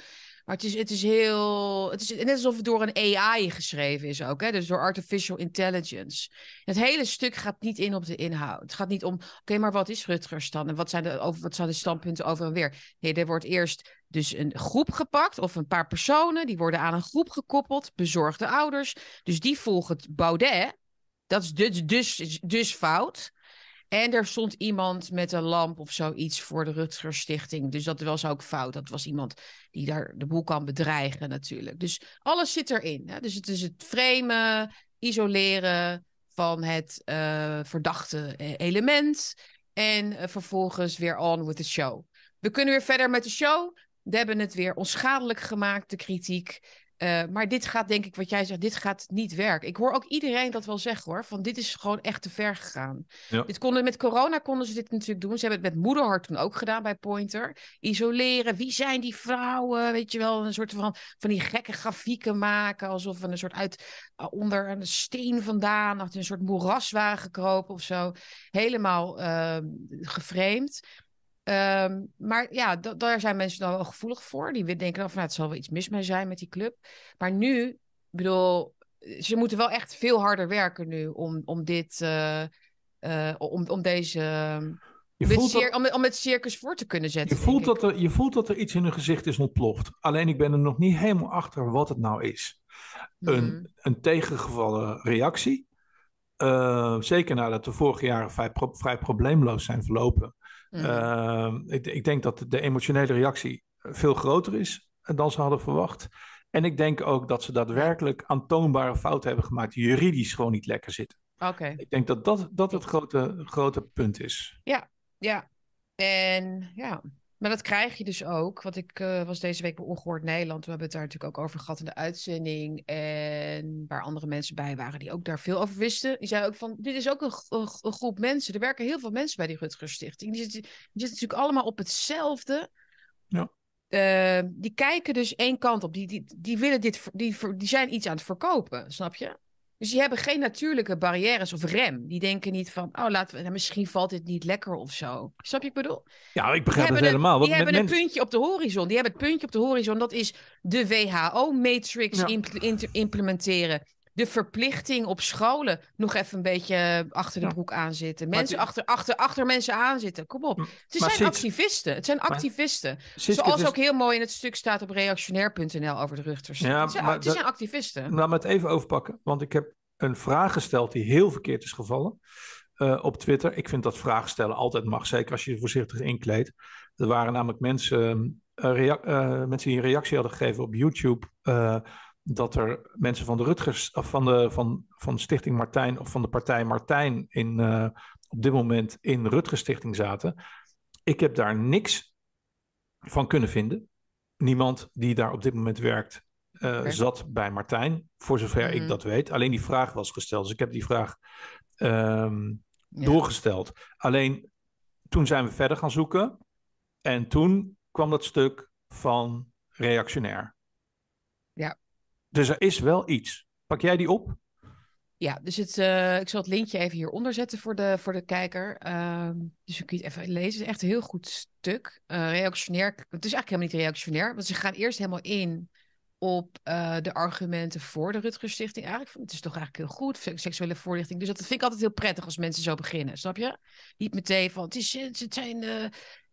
Maar het is, het is heel. Het is net alsof het door een AI geschreven is ook. Hè? Dus door artificial intelligence. Het hele stuk gaat niet in op de inhoud. Het gaat niet om. Oké, maar wat is Rutgers dan? En wat zijn, de, over, wat zijn de standpunten over en weer? Nee, er wordt eerst dus een groep gepakt. Of een paar personen. Die worden aan een groep gekoppeld. Bezorgde ouders. Dus die volgen het Baudet. Dat is dus, dus, dus fout. En er stond iemand met een lamp of zoiets voor de Rutgers Stichting. Dus dat was ook fout. Dat was iemand die daar de boel kan bedreigen natuurlijk. Dus alles zit erin. Hè? Dus het is het framen, isoleren van het uh, verdachte element. En uh, vervolgens weer on with the show. We kunnen weer verder met de show. We hebben het weer onschadelijk gemaakt, de kritiek. Uh, maar dit gaat, denk ik, wat jij zegt, dit gaat niet werken. Ik hoor ook iedereen dat wel zeggen hoor. Van dit is gewoon echt te ver gegaan. Ja. Dit konden, met corona konden ze dit natuurlijk doen. Ze hebben het met moederhart toen ook gedaan bij Pointer. Isoleren. Wie zijn die vrouwen? Weet je wel, een soort van, van die gekke grafieken maken. Alsof we een soort uit onder een steen vandaan. Of een soort moeras waren gekropen of zo. Helemaal uh, geframed. Um, maar ja, daar zijn mensen dan wel gevoelig voor. Die denken dan van, nou, het zal wel iets mis mee zijn met die club. Maar nu, ik bedoel, ze moeten wel echt veel harder werken nu om, om dit, uh, uh, om, om deze... Je om, voelt dat, om, om het circus voor te kunnen zetten. Je voelt, dat er, je voelt dat er iets in hun gezicht is ontploft. Alleen ik ben er nog niet helemaal achter wat het nou is. Mm. Een, een tegengevallen reactie. Uh, zeker nadat de vorige jaren vrij, pro, vrij probleemloos zijn verlopen. Mm. Uh, ik, ik, denk dat de emotionele reactie veel groter is dan ze hadden verwacht. En ik denk ook dat ze daadwerkelijk aantoonbare fouten hebben gemaakt die juridisch gewoon niet lekker zitten. Oké. Ik denk dat dat, dat het grote, grote punt is. Ja, ja. En ja, maar dat krijg je dus ook. Want ik uh, was deze week bij Ongehoord Nederland. We hebben het daar natuurlijk ook over gehad in de uitzending. En waar andere mensen bij waren die ook daar veel over wisten. Die zeiden ook van, dit is ook een, groep mensen. Er werken heel veel mensen bij die Rutgers Stichting. Die zitten, die zitten natuurlijk allemaal op hetzelfde. Ja. Uh, die kijken dus één kant op. Die, die, die, willen dit, die, die zijn iets aan het verkopen, snap je? Dus die hebben geen natuurlijke barrières of rem. Die denken niet van, oh, laten we, nou, misschien valt dit niet lekker of zo. Snap je ik bedoel? Ja, ik begrijp het helemaal. Een, die hebben een puntje op de horizon. Die hebben het puntje op de horizon. Dat is de WHO-matrix ja. impl implementeren. De verplichting op scholen nog even een beetje achter de broek aanzitten. Mensen die... achter, achter, achter mensen aanzitten. Kom op. Het zijn activisten. Het zijn activisten. Zoals dus... ook heel mooi in het stuk staat op reactionair.nl over de ruchters. Ja, het zijn, maar het zijn activisten. Nou, maar het even overpakken. Want ik heb een vraag gesteld die heel verkeerd is gevallen. Uh, op Twitter. Ik vind dat vragen stellen altijd mag, zeker als je je voorzichtig inkleedt. Er waren namelijk mensen, uh, uh, mensen die een reactie hadden gegeven op YouTube dat er mensen van de Rutgers, of van de van, van Stichting Martijn of van de partij Martijn in, uh, op dit moment in Rutgers Stichting zaten. Ik heb daar niks van kunnen vinden. Niemand die daar op dit moment werkt, uh, okay. zat bij Martijn, voor zover ik dat weet. Alleen die vraag was gesteld. Dus ik heb die vraag um, ja. doorgesteld. Alleen toen zijn we verder gaan zoeken. En toen kwam dat stuk van reactionair. Dus er is wel iets. Pak jij die op? Ja, dus het, uh, ik zal het linkje even hieronder zetten voor de, voor de kijker. Uh, dus je kunt even lezen. Het is echt een heel goed stuk. Uh. Het is eigenlijk helemaal niet reactionair. Want ze gaan eerst helemaal in op uh, de argumenten voor de Rutgers Stichting. Eigenlijk, het is toch eigenlijk heel goed, seksuele voorlichting. Dus dat vind ik altijd heel prettig als mensen zo beginnen, snap je? Niet meteen van, het, is, het zijn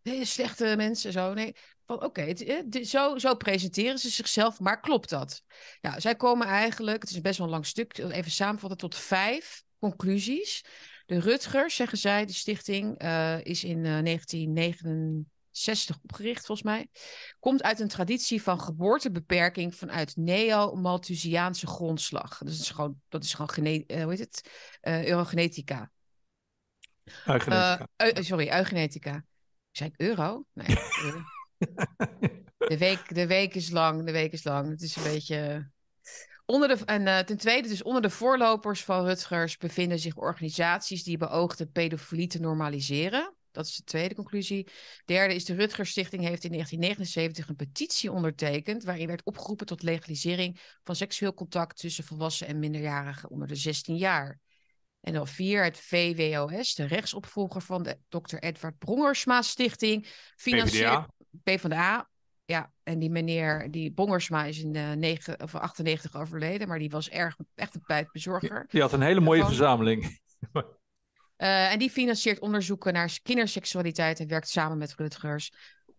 hele slechte mensen, zo. Nee, oké, okay, zo, zo presenteren ze zichzelf, maar klopt dat? Ja, zij komen eigenlijk, het is best wel een lang stuk, even samenvatten tot vijf conclusies. De Rutgers, zeggen zij, de stichting, uh, is in 1999 60 opgericht, volgens mij. Komt uit een traditie van geboortebeperking vanuit neo-Malthusiaanse grondslag. Dus dat is gewoon, dat is gewoon gene, uh, hoe heet het? Eurogenetica. Eugenetica. Sorry, eugenetica. Zei ik euro? Nee. de, week, de week is lang, de week is lang. Het is een beetje... Onder de, en uh, ten tweede, dus onder de voorlopers van Rutgers bevinden zich organisaties die beoogden pedofilie te normaliseren. Dat is de tweede conclusie. Derde is de Rutgers Stichting heeft in 1979 een petitie ondertekend waarin werd opgeroepen tot legalisering van seksueel contact tussen volwassenen en minderjarigen onder de 16 jaar. En dan vier, het VWOS, de rechtsopvolger van de Dr. Edward Brongersma Stichting, financiert PvdA. Ja, en die meneer, die Bongersma is in de 9, of 98 overleden, maar die was erg, echt een buitbezorger. Die had een hele mooie verzameling. Uh, en die financiert onderzoeken naar kinderseksualiteit en werkt samen met Rutgers.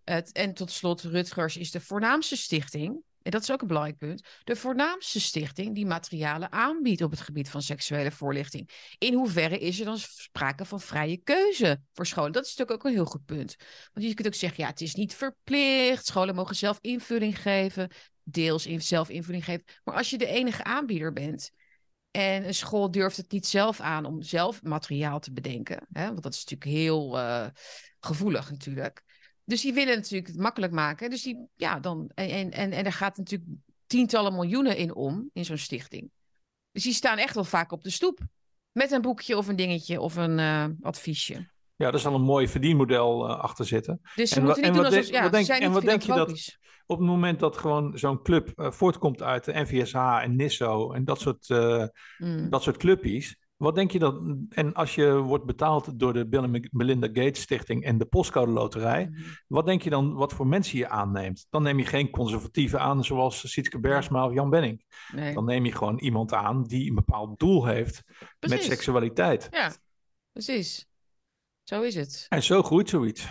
Het, en tot slot, Rutgers is de voornaamste stichting en dat is ook een belangrijk punt, de voornaamste stichting die materialen aanbiedt op het gebied van seksuele voorlichting. In hoeverre is er dan sprake van vrije keuze voor scholen? Dat is natuurlijk ook een heel goed punt. Want je kunt ook zeggen, ja, het is niet verplicht, scholen mogen zelf invulling geven, deels zelf invulling geven. Maar als je de enige aanbieder bent en een school durft het niet zelf aan om zelf materiaal te bedenken, hè, want dat is natuurlijk heel uh, gevoelig natuurlijk. Dus die willen natuurlijk het makkelijk maken. Dus die, ja, dan. En, en, en er gaat natuurlijk tientallen miljoenen in om, in zo'n stichting. Dus die staan echt wel vaak op de stoep. Met een boekje of een dingetje of een uh, adviesje. Ja, er zal een mooi verdienmodel uh, achter zitten. Dus ze moeten niet doen alsof, ja, denk, en wat denk je dat op het moment dat gewoon zo'n club uh, voortkomt uit de NVSH en NISO en dat soort, mm. dat soort clubjes, wat denk je dat, en als je wordt betaald door de Bill en Melinda Gates Stichting en de Postcode Loterij, mhm. wat denk je dan wat voor mensen je aanneemt? Dan neem je geen conservatieven aan zoals Sietske Bergsma of Jan Benning. Nee. Dan neem je gewoon iemand aan die een bepaald doel heeft met seksualiteit. Ja, precies. Zo is het. En zo groeit zoiets.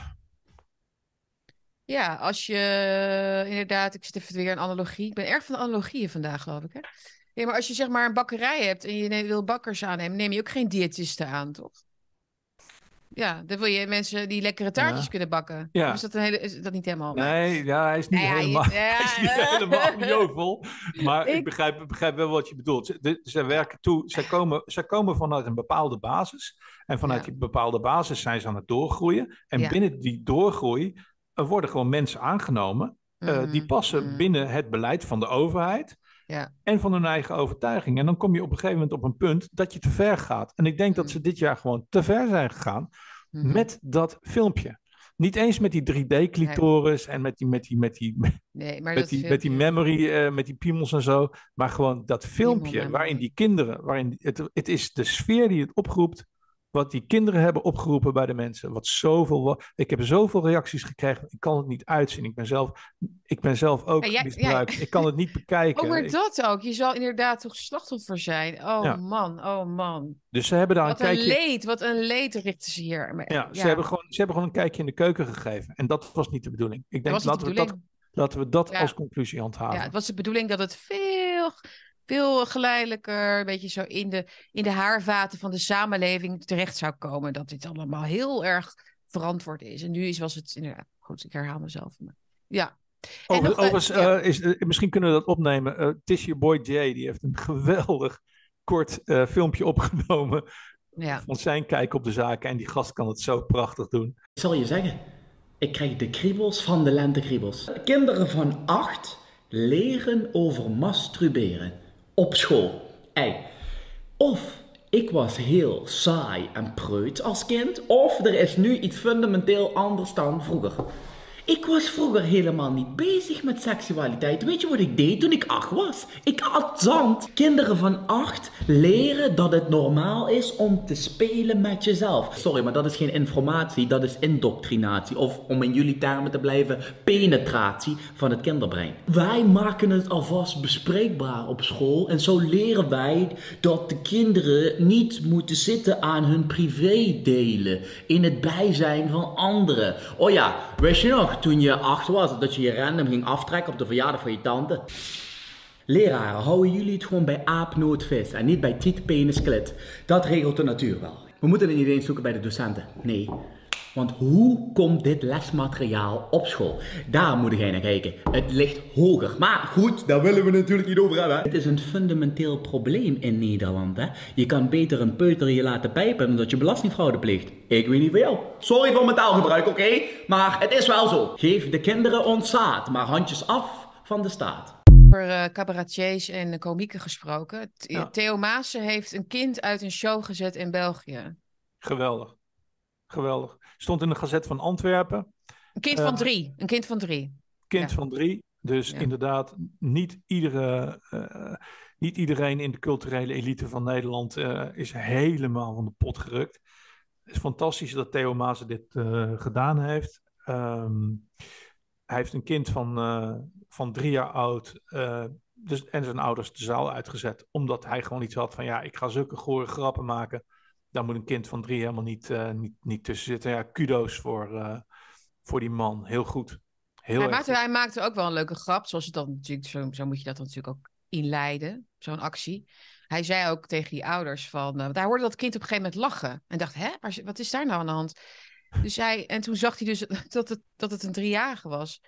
Ja, als je inderdaad, ik zit even weer een analogie. Ik ben erg van de analogieën vandaag, geloof ik. Hè? Ja, maar als je zeg maar een bakkerij hebt en je wil bakkers aannemen, neem je ook geen diëtisten aan, toch? Ja, dan wil je mensen die lekkere taartjes kunnen bakken. Ja. is dat, een hele, is dat niet helemaal? Nee, ja, hij is niet helemaal, ja, hij is niet helemaal jovel. Maar ik, begrijp, begrijp wel wat je bedoelt. Ze, ze werken toe, zij komen, zij komen vanuit een bepaalde basis. En vanuit die bepaalde basis zijn ze aan het doorgroeien. En binnen die doorgroei worden gewoon mensen aangenomen. Uh, die passen mm. binnen het beleid van de overheid. Ja. En van hun eigen overtuiging. En dan kom je op een gegeven moment op een punt dat je te ver gaat. En ik denk dat mm. ze dit jaar gewoon te ver zijn gegaan mhm. met dat filmpje. Niet eens met die 3D-clitoris en met die, met die, met die, nee, maar met, die met die memory, uh, met die piemels en zo. Maar gewoon dat filmpje waarin die kinderen, waarin het, het is de sfeer die het oproept wat die kinderen hebben opgeroepen bij de mensen. Wat zoveel, ik heb zoveel reacties gekregen. Ik kan het niet uitzien. Ik ben zelf, ik ben zelf ook ja, misbruikt. Ik kan het niet bekijken. Oh, maar dat ook. Je zal inderdaad toch slachtoffer zijn. Oh man, oh man. Dus ze hebben daar wat een kijkje... Wat een leed, wat een leed richten ze hier. Ja, Ze, hebben gewoon, ze hebben gewoon een kijkje in de keuken gegeven. En dat was niet de bedoeling. Ik denk, laten we, dat, laten we dat als conclusie handhaven. Ja, het was de bedoeling dat het veel veel geleidelijker, een beetje zo in de, in de haarvaten van de samenleving terecht zou komen. Dat dit allemaal heel erg verantwoord is. En nu is, was het inderdaad, goed, ik herhaal mezelf. Maar, ja. Over, nog, overigens, uh, is, uh, misschien kunnen we dat opnemen. Uh, Tisha Boy J, die heeft een geweldig kort filmpje opgenomen. Ja. Van zijn kijk op de zaken. En die gast kan het zo prachtig doen. Ik zal je zeggen, ik krijg de kriebels van de lentekriebels. Kinderen van acht leren over masturberen op school. Ey. Of ik was heel saai en preut als kind, of er is nu iets fundamenteel anders dan vroeger. Ik was vroeger helemaal niet bezig met seksualiteit. Weet je wat ik deed toen ik acht was? Ik had zand. Kinderen van acht leren dat het normaal is om te spelen met jezelf. Sorry, maar dat is geen informatie, dat is indoctrinatie. Of om in jullie termen te blijven, penetratie van het kinderbrein. Wij maken het alvast bespreekbaar op school. En zo leren wij dat de kinderen niet moeten zitten aan hun privé delen. In het bijzijn van anderen. Oh ja, wist je nog? Toen je acht was, dat je je random ging aftrekken op de verjaardag van je tante. Leraren, houden jullie het gewoon bij aapnootvis en niet bij tiet. Dat regelt de natuur wel. We moeten het niet eens zoeken bij de docenten. Nee. Want hoe komt dit lesmateriaal op school? Daar moet jij naar kijken. Het ligt hoger. Maar goed, daar willen we natuurlijk niet over hebben. Het is een fundamenteel probleem in Nederland. Hè? Je kan beter een peuter je laten pijpen dan dat je belastingfraude pleegt. Ik weet niet veel. Sorry voor mijn taalgebruik, oké? Maar het is wel zo. Geef de kinderen ontzaad, maar handjes af van de staat over uh, cabaretiers en komieken gesproken. Theo Maassen heeft een kind uit een show gezet in België. Geweldig. geweldig. Stond in de Gazet van Antwerpen. Een kind Eh, van drie. Een kind van drie. Kind Ja. van drie. Dus Ja. inderdaad, niet, iedere, eh, niet iedereen in de culturele elite van Nederland eh, is helemaal van de pot gerukt. Het is fantastisch dat Theo Maas dit eh, gedaan heeft. Ehm, hij heeft een kind van, eh, van drie jaar oud eh, dus, en zijn ouders de zaal uitgezet. Omdat hij gewoon iets had van ja, ik ga zulke gore grappen maken. Daar moet een kind van drie helemaal niet, eh, niet, niet tussen zitten. Ja, kudo's voor, eh, voor die man. Heel goed. Heel Hij maakte, goed. hij maakte ook wel een leuke grap. Zoals het dan natuurlijk, zo, zo moet je dat dan natuurlijk ook inleiden. Zo'n actie. Hij zei ook tegen die ouders van. want hij hoorde dat kind op een gegeven moment lachen. En dacht, hè, waar, wat is daar nou aan de hand? Dus hij, en toen zag hij dus dat het, dat het een driejarige was.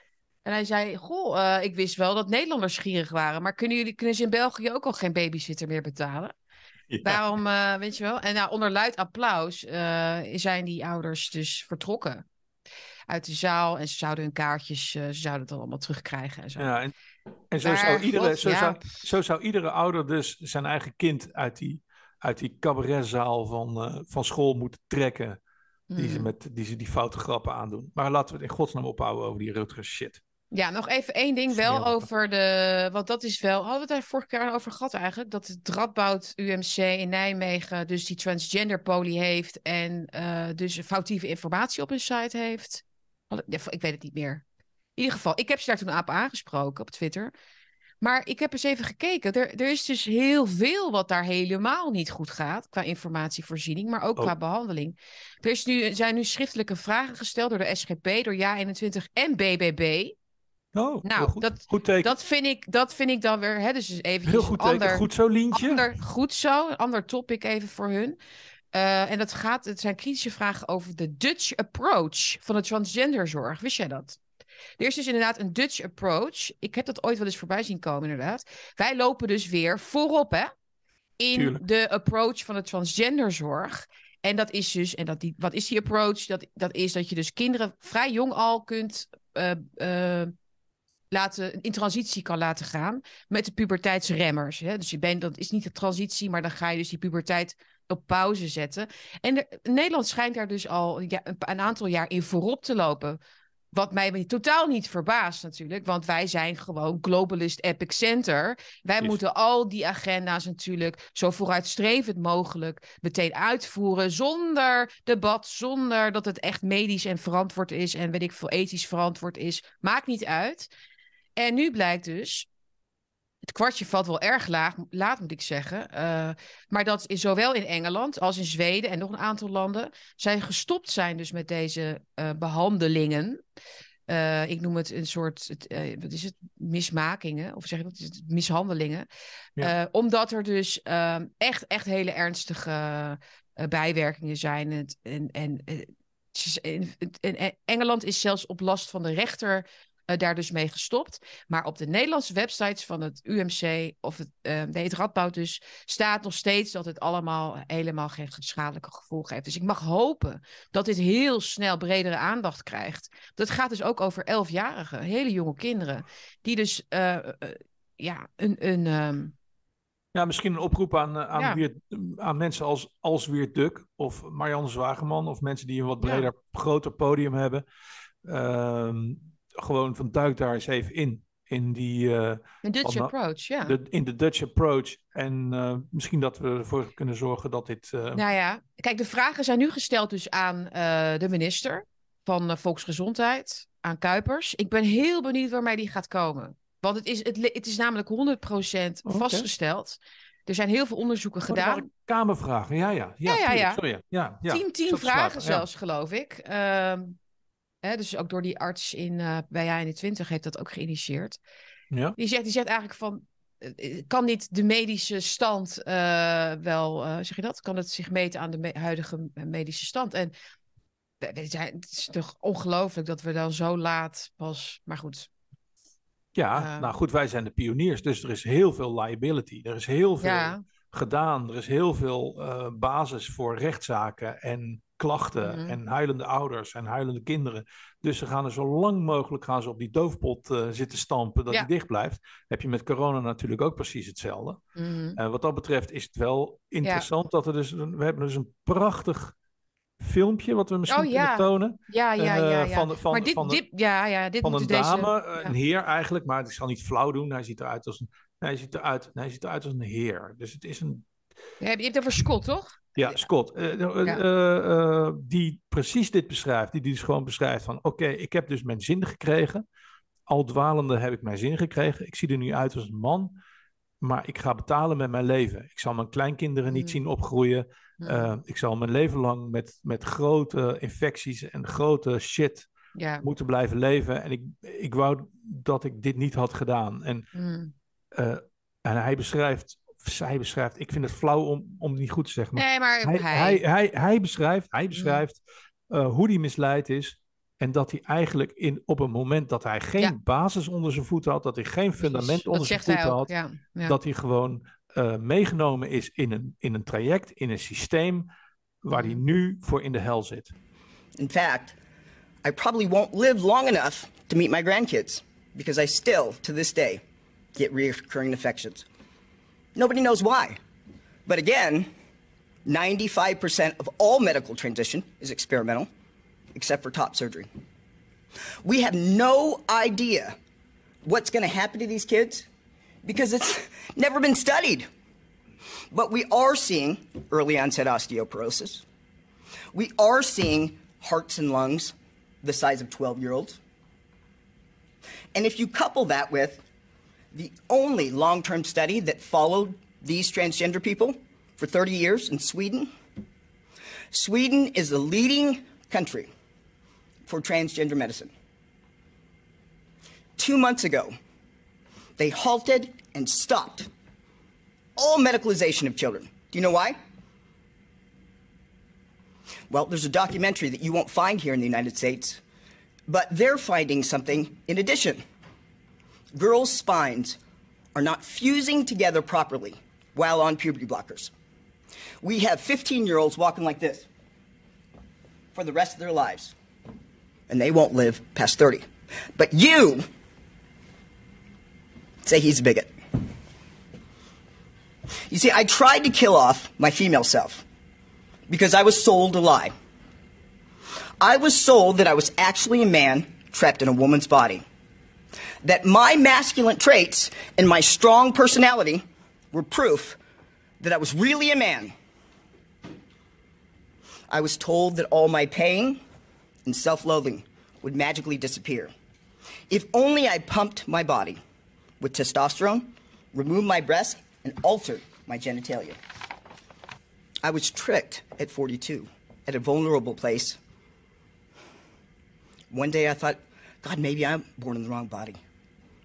En hij zei: Goh, ik wist wel dat Nederlanders gierig waren. Maar kunnen jullie kunnen ze in België ook al geen babysitter meer betalen? Ja. Waarom, eh, weet je wel? En nou, onder luid applaus eh, zijn die ouders dus vertrokken uit de zaal. En ze zouden hun kaartjes, eh, ze zouden het dan allemaal terugkrijgen en zo. Ja, en, en zo, Maar zou iedere, God, zo, ja. zou, zo zou iedere ouder dus zijn eigen kind uit die, uit die cabaretzaal van, van school moeten trekken. Die, ze Hmm. met, die ze die foute grappen aandoen. Maar laten we het in godsnaam ophouden over die Rutger shit. Ja, nog even één ding wel over de. Want dat is wel. Hadden we het daar vorige keer over gehad eigenlijk? Dat het Radboud UMC in Nijmegen dus die transgender poli heeft. En eh, dus foutieve informatie op hun site heeft. Ik weet het niet meer. In ieder geval, ik heb ze daar toen op aangesproken op Twitter. Maar ik heb eens even gekeken. Er, er is dus heel veel wat daar helemaal niet goed gaat. Qua informatievoorziening, maar ook Oh. qua behandeling. Er is nu, zijn nu schriftelijke vragen gesteld door de SGP, door Ja21 en BBB. Oh, Nou, goed. dat- goed teken. Dat vind ik, dat vind ik dan weer, hè, dus even heel goed teken. ander, Goed zo, Lientje. ander, goed zo, een ander topic even voor hun. Eh, en dat gaat, het zijn kritische vragen over de Dutch approach van de transgenderzorg. Wist jij dat? Er is dus inderdaad een Dutch approach. Ik heb dat ooit wel eens voorbij zien komen, inderdaad. Wij lopen dus weer voorop, hè? In Tuurlijk. de approach van de transgenderzorg. En dat is dus, en dat die, wat is die approach? Dat, dat is dat je dus kinderen vrij jong al kunt eh, eh, laten, in transitie kan laten gaan met de puberteitsremmers. Hè? Dus je bent, dat is niet de transitie, maar dan ga je dus die puberteit op pauze zetten. En er- Nederland schijnt daar dus al ja, een, een aantal jaar in voorop te lopen. Wat mij totaal niet verbaast natuurlijk, want wij zijn gewoon globalist epic center. Wij Yes. moeten al die agenda's natuurlijk zo vooruitstrevend mogelijk meteen uitvoeren, zonder debat, zonder dat het echt medisch en verantwoord is en weet ik veel ethisch verantwoord is. Maakt niet uit. En nu blijkt dus, het kwartje valt wel erg laag, laat moet ik zeggen, eh, maar dat is zowel in Engeland als in Zweden en nog een aantal landen zij gestopt zijn dus met deze eh, behandelingen. Eh, ik noem het een soort, het, wat is het, mismakingen, of zeg je dat, Is het mishandelingen. Ja. Omdat er dus ehm, echt, echt hele ernstige bijwerkingen zijn. En, en, in Engeland is zelfs op last van de rechter eh, daar dus mee gestopt. Maar op de Nederlandse websites van het UMC of het, nee, het Radboud dus, staat nog steeds dat het allemaal helemaal geen schadelijke gevolgen heeft. Dus ik mag hopen dat dit heel snel bredere aandacht krijgt. Dat gaat dus ook over elfjarigen, hele jonge kinderen, die dus eh, ja, een, een ehm, Ja, misschien een oproep aan, aan, Ja. Aan mensen als, als Wiert Duk of Marianne Zwageman of mensen die een wat Ja. breder, groter podium hebben. Ehm, gewoon van duik daar eens even in. In, die, eh, Dutch approach, ja. de, in de Dutch approach. En eh, misschien dat we ervoor kunnen zorgen dat dit. eh, Nou ja, kijk, de vragen zijn nu gesteld dus aan de minister van Volksgezondheid, aan Kuipers. Ik ben heel benieuwd waarmee die gaat komen. Want het is, het, het is namelijk 100% Oké. vastgesteld. Er zijn heel veel onderzoeken oh, gedaan. Kamervragen, ja, ja. Ja, Ja, ja, ja. Sorry, ja. ja, ja. tien, tien vragen ja. zelfs, geloof ik. Ehm, hè, dus ook door die arts in, eh bij J21 heeft dat ook geïnitieerd. Ja. Die zegt, die zegt eigenlijk van... eh, eh, Kan niet de medische stand wel, zeg je dat? Kan het zich meten aan de me- huidige medische stand? En zijn- het is toch ongelooflijk dat we dan zo laat pas... Maar goed, Ja, nou goed, wij zijn de pioniers, dus er is heel veel liability. Er is heel veel ja, gedaan. Er is heel veel basis voor rechtszaken en klachten Mhm. en huilende ouders en huilende kinderen. Dus ze gaan er zo lang mogelijk gaan ze op die doofpot eh, zitten stampen dat Ja. die dicht blijft. Heb je met corona natuurlijk ook precies hetzelfde. En wat dat betreft is het wel interessant dat er dus, we hebben dus een prachtig filmpje wat we misschien Oh, ja. kunnen tonen. Ja, ja, Eh, ja. ja. Van, de- van, maar dit, van, de- dit, ja, ja, dit van een deze... dame, een heer eigenlijk, maar ik zal niet flauw doen. Hij ziet eruit als een, hij ziet eruit, hij ziet eruit als een heer. Dus het is een, Je hebt je hebt het over Scott, toch? Ja, Scott, eh, eh, eh, die precies dit beschrijft. Die, die dus gewoon beschrijft van, oké, ik heb dus mijn zin gekregen. Al dwalende heb ik mijn zin gekregen. Ik zie er nu uit als een man, maar ik ga betalen met mijn leven. Ik zal mijn kleinkinderen niet Mm. zien opgroeien. Eh, ik zal mijn leven lang met, met grote infecties en grote shit ja. moeten blijven leven. En ik, ik wou dat ik dit niet had gedaan. En, eh, en hij beschrijft, zij beschrijft, ik vind het flauw om, om het niet goed te zeggen. Maar Nee, maar hij, hij... hij, hij, hij beschrijft, hij beschrijft eh, hoe hij misleid is. En dat hij eigenlijk in, op een moment dat hij geen Ja. basis onder zijn voeten had, dat hij geen fundament onder zijn voeten ook, had, ja. ja. dat hij gewoon eh, meegenomen is in een, in een traject, in een systeem waar hij Mhm. nu voor in de hel zit. In fact, I probably won't live long enough to meet my grandkids because I still, to this day, get recurring infections. Nobody knows why. But again, 95% of all medical transition is experimental, except for top surgery. We have no idea what's going to happen to these kids because it's never been studied. But we are seeing early onset osteoporosis. We are seeing hearts and lungs the size of 12 year olds. And if you couple that with the only long term study that followed these transgender people for 30 years in Sweden, Sweden is the leading country for transgender medicine. Two months ago, they halted and stopped all medicalization of children. Do you know why? Well, there's a documentary that you won't find here in the United States, but they're finding something in addition. Girls' spines are not fusing together properly while on puberty blockers. We have 15 year olds walking like this for the rest of their lives, and they won't live past 30. But you say he's a bigot. You see, I tried to kill off my female self because I was sold a lie. I was sold that I was actually a man trapped in a woman's body. That my masculine traits and my strong personality were proof that I was really a man. I was told that all my pain and self loathing would magically disappear. If only I pumped my body with testosterone, removed my breasts, and altered my genitalia. I was tricked at 42 at a vulnerable place. One day I thought, God, maybe I'm born in the wrong body.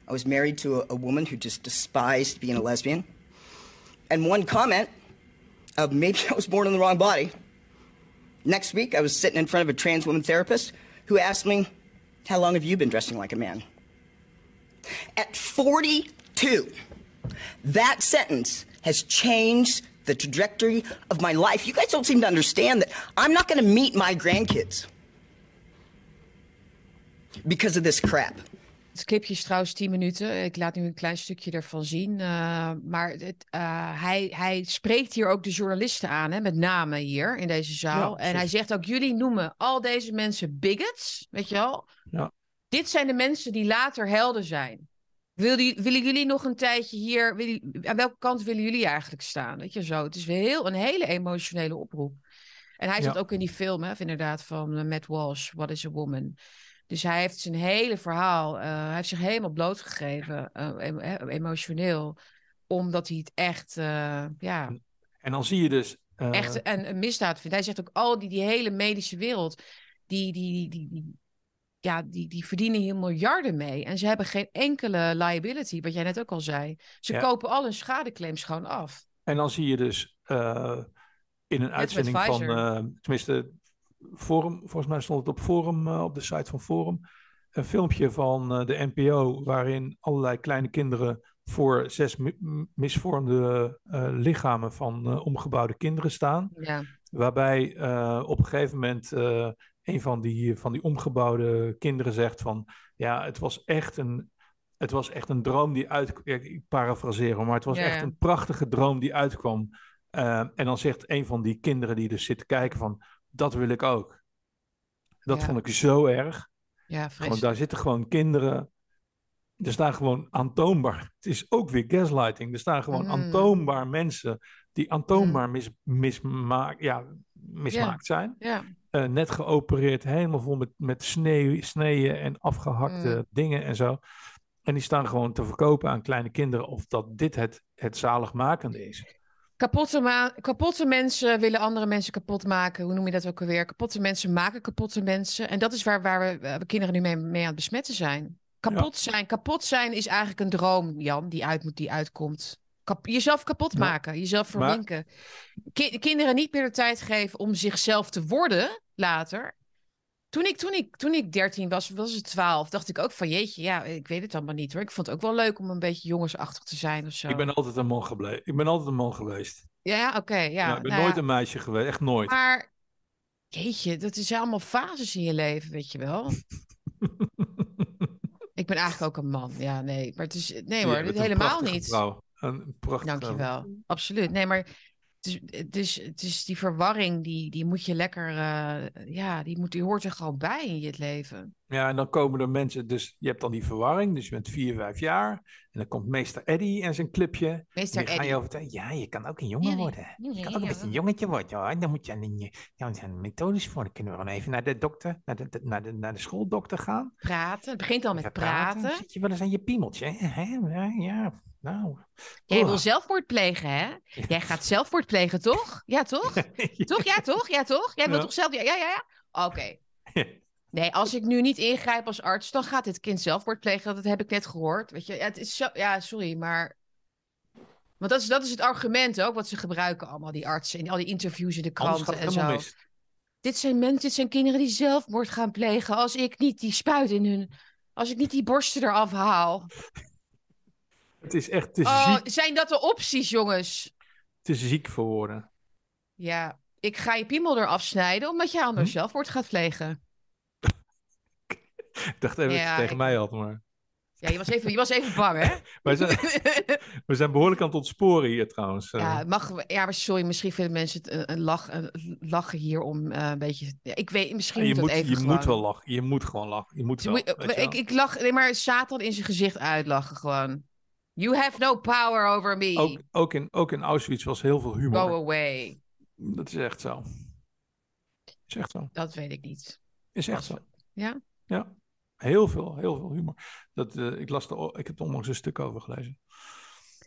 I was married to a, a woman who just despised being a lesbian. And one comment of maybe I was born in the wrong body. Next week, I was sitting in front of a trans woman therapist who asked me, How long have you been dressing like a man? At 42, that sentence has changed the trajectory of my life. You guys don't seem to understand that I'm not going to meet my grandkids because of this crap. Het clipje is trouwens 10 minuten. Ik laat nu een klein stukje ervan zien. eh, maar het, eh, hij, hij spreekt hier ook de journalisten aan, hè, met name hier in deze zaal. Ja, en hij zegt ook: jullie noemen al deze mensen bigots, weet je wel? Ja. Dit zijn de mensen die later helden zijn. Willen, willen jullie nog een tijdje hier? willen- aan welke kant willen jullie eigenlijk staan? Weet je zo? Het is heel, een hele emotionele oproep. En hij Ja. zat ook in die film, hè, inderdaad, van eh, Matt Walsh, What is a Woman? Dus hij heeft zijn hele verhaal, eh, hij heeft zich helemaal blootgegeven, eh, em- emotioneel, omdat hij het echt, eh, ja, En dan zie je dus. echt een, een misdaad vindt. Hij zegt ook, al die, die hele medische wereld, die, die, die, die, ja, die, die verdienen hier miljarden mee. En ze hebben geen enkele liability, wat jij net ook al zei. Ze Ja. kopen al hun schadeclaims gewoon af. En dan zie je dus in een uitzending van, tenminste, Forum, volgens mij stond het op Forum, eh, op de site van Forum, een filmpje van eh, de NPO waarin allerlei kleine kinderen voor zes mi- misvormde eh, lichamen van omgebouwde kinderen staan. Ja, Waarbij op een gegeven moment een van die, van die omgebouwde kinderen zegt van ja, het was echt een, het was echt een droom die uitkwam. Ik parafraseer, hem, maar het was Ja, echt ja. een prachtige droom die uitkwam. En dan zegt een van die kinderen die dus zit te kijken van dat wil ik ook. Dat Ja. vond ik zo erg. Ja, Gewoon, daar zitten gewoon kinderen. Er staan gewoon aantoonbaar. Het is ook weer gaslighting. Er staan gewoon Mm. aantoonbaar mensen die aantoonbaar mis, mismaak, ja, mismaakt zijn. Ja, Eh, net geopereerd, helemaal vol met, met sneeuw, sneeën en afgehakte Mm. dingen en zo. En die staan gewoon te verkopen aan kleine kinderen of dat dit het, het zaligmakende is. Kapotte, ma- kapotte mensen willen andere mensen kapot maken. Hoe noem je dat ook alweer? Kapotte mensen maken kapotte mensen. En dat is waar, waar we, kinderen nu mee, mee aan het besmetten zijn. Kapot zijn. Kapot zijn is eigenlijk een droom, Jan, die, uit moet, die uitkomt. Kap- jezelf kapot maken, jezelf maar- verminken. Ki- kinderen niet meer de tijd geven om zichzelf te worden later. Toen ik, toen, ik, toen ik 13 was, was het 12, dacht ik ook van jeetje, ja, ik weet het allemaal niet hoor. Ik vond het ook wel leuk om een beetje jongensachtig te zijn of zo. Ik ben altijd een man gebleven. Ik ben altijd een man geweest. Ja, oké. ja, Ja, ik ben nou nooit ja. een meisje geweest. Echt nooit. Maar jeetje, dat is allemaal fases in je leven, weet je wel. ik ben eigenlijk ook een man. Ja, nee, maar het is nee hoor, helemaal niet. Vrouw. Een prachtige Dankjewel. Absoluut. Nee, maar is, het is die verwarring, die, die moet je lekker, eh, ja, die, moet, die hoort er gewoon bij in je leven. Ja, en dan komen er mensen, dus je hebt dan die verwarring, dus je bent vier, vijf jaar. En dan komt meester Eddie en zijn clipje. Meester die Eddie. je overtuigen, ja, je kan ook een jongen Ja, worden. ja, Je kan ook best een jongetje worden. hoor. Dan moet je aan een, ja, zijn methodes voor. Dan kunnen we gewoon even naar de dokter, naar de, naar de, naar de schooldokter gaan. Praten. Het begint al met Even praten. Zit je wel eens aan je piemeltje? Hè? Ja, ja, nou. Jij Oh. wil zelfmoord plegen, hè? Jij gaat zelfmoord plegen, toch? Ja, toch? Toch? Ja, toch? Ja, toch? Jij wilt Ja. toch zelf... Ja, ja, ja. ja? Oké. Nee, als ik nu niet ingrijp als arts, dan gaat dit kind zelfmoord plegen. Dat heb ik net gehoord. Weet je, ja, het is zo... Ja, sorry, maar... Want dat is, dat is het argument ook wat ze gebruiken allemaal, die artsen. En al die interviews in de kranten en zo. mis. Dit zijn mensen, dit zijn kinderen die zelfmoord gaan plegen. Als ik niet die spuit in hun... Als ik niet die borsten eraf haal. Het is echt te, Oh, ziek, zijn dat de opties, jongens? te ziek voor woorden. Ja, ik ga je piemel eraf snijden, omdat je anders Hm? zelfmoord gaat plegen. Ik dacht even dat je tegen ik- mij had, maar... Ja, je was even, je was even bang, hè? We zijn, we zijn behoorlijk aan het ontsporen hier trouwens. eh. ja, mag, we- ja, maar sorry, misschien vinden mensen het een, een, lach, een lachen hier om eh, een beetje... Ik weet, misschien je moet even je gewoon. moet wel lachen. Je moet gewoon lachen. Je moet Je wel, moet- ik, ik lach, nee, maar Satan in zijn gezicht uitlachen gewoon. You have no power over me. ook, ook, in, ook in Auschwitz was heel veel humor. Go away. Dat is echt zo. Is echt zo. Dat weet ik niet. Is echt zo. Ja? Ja. Heel veel, heel veel humor. Dat, eh, ik, las er, ik heb er onlangs een stuk over gelezen.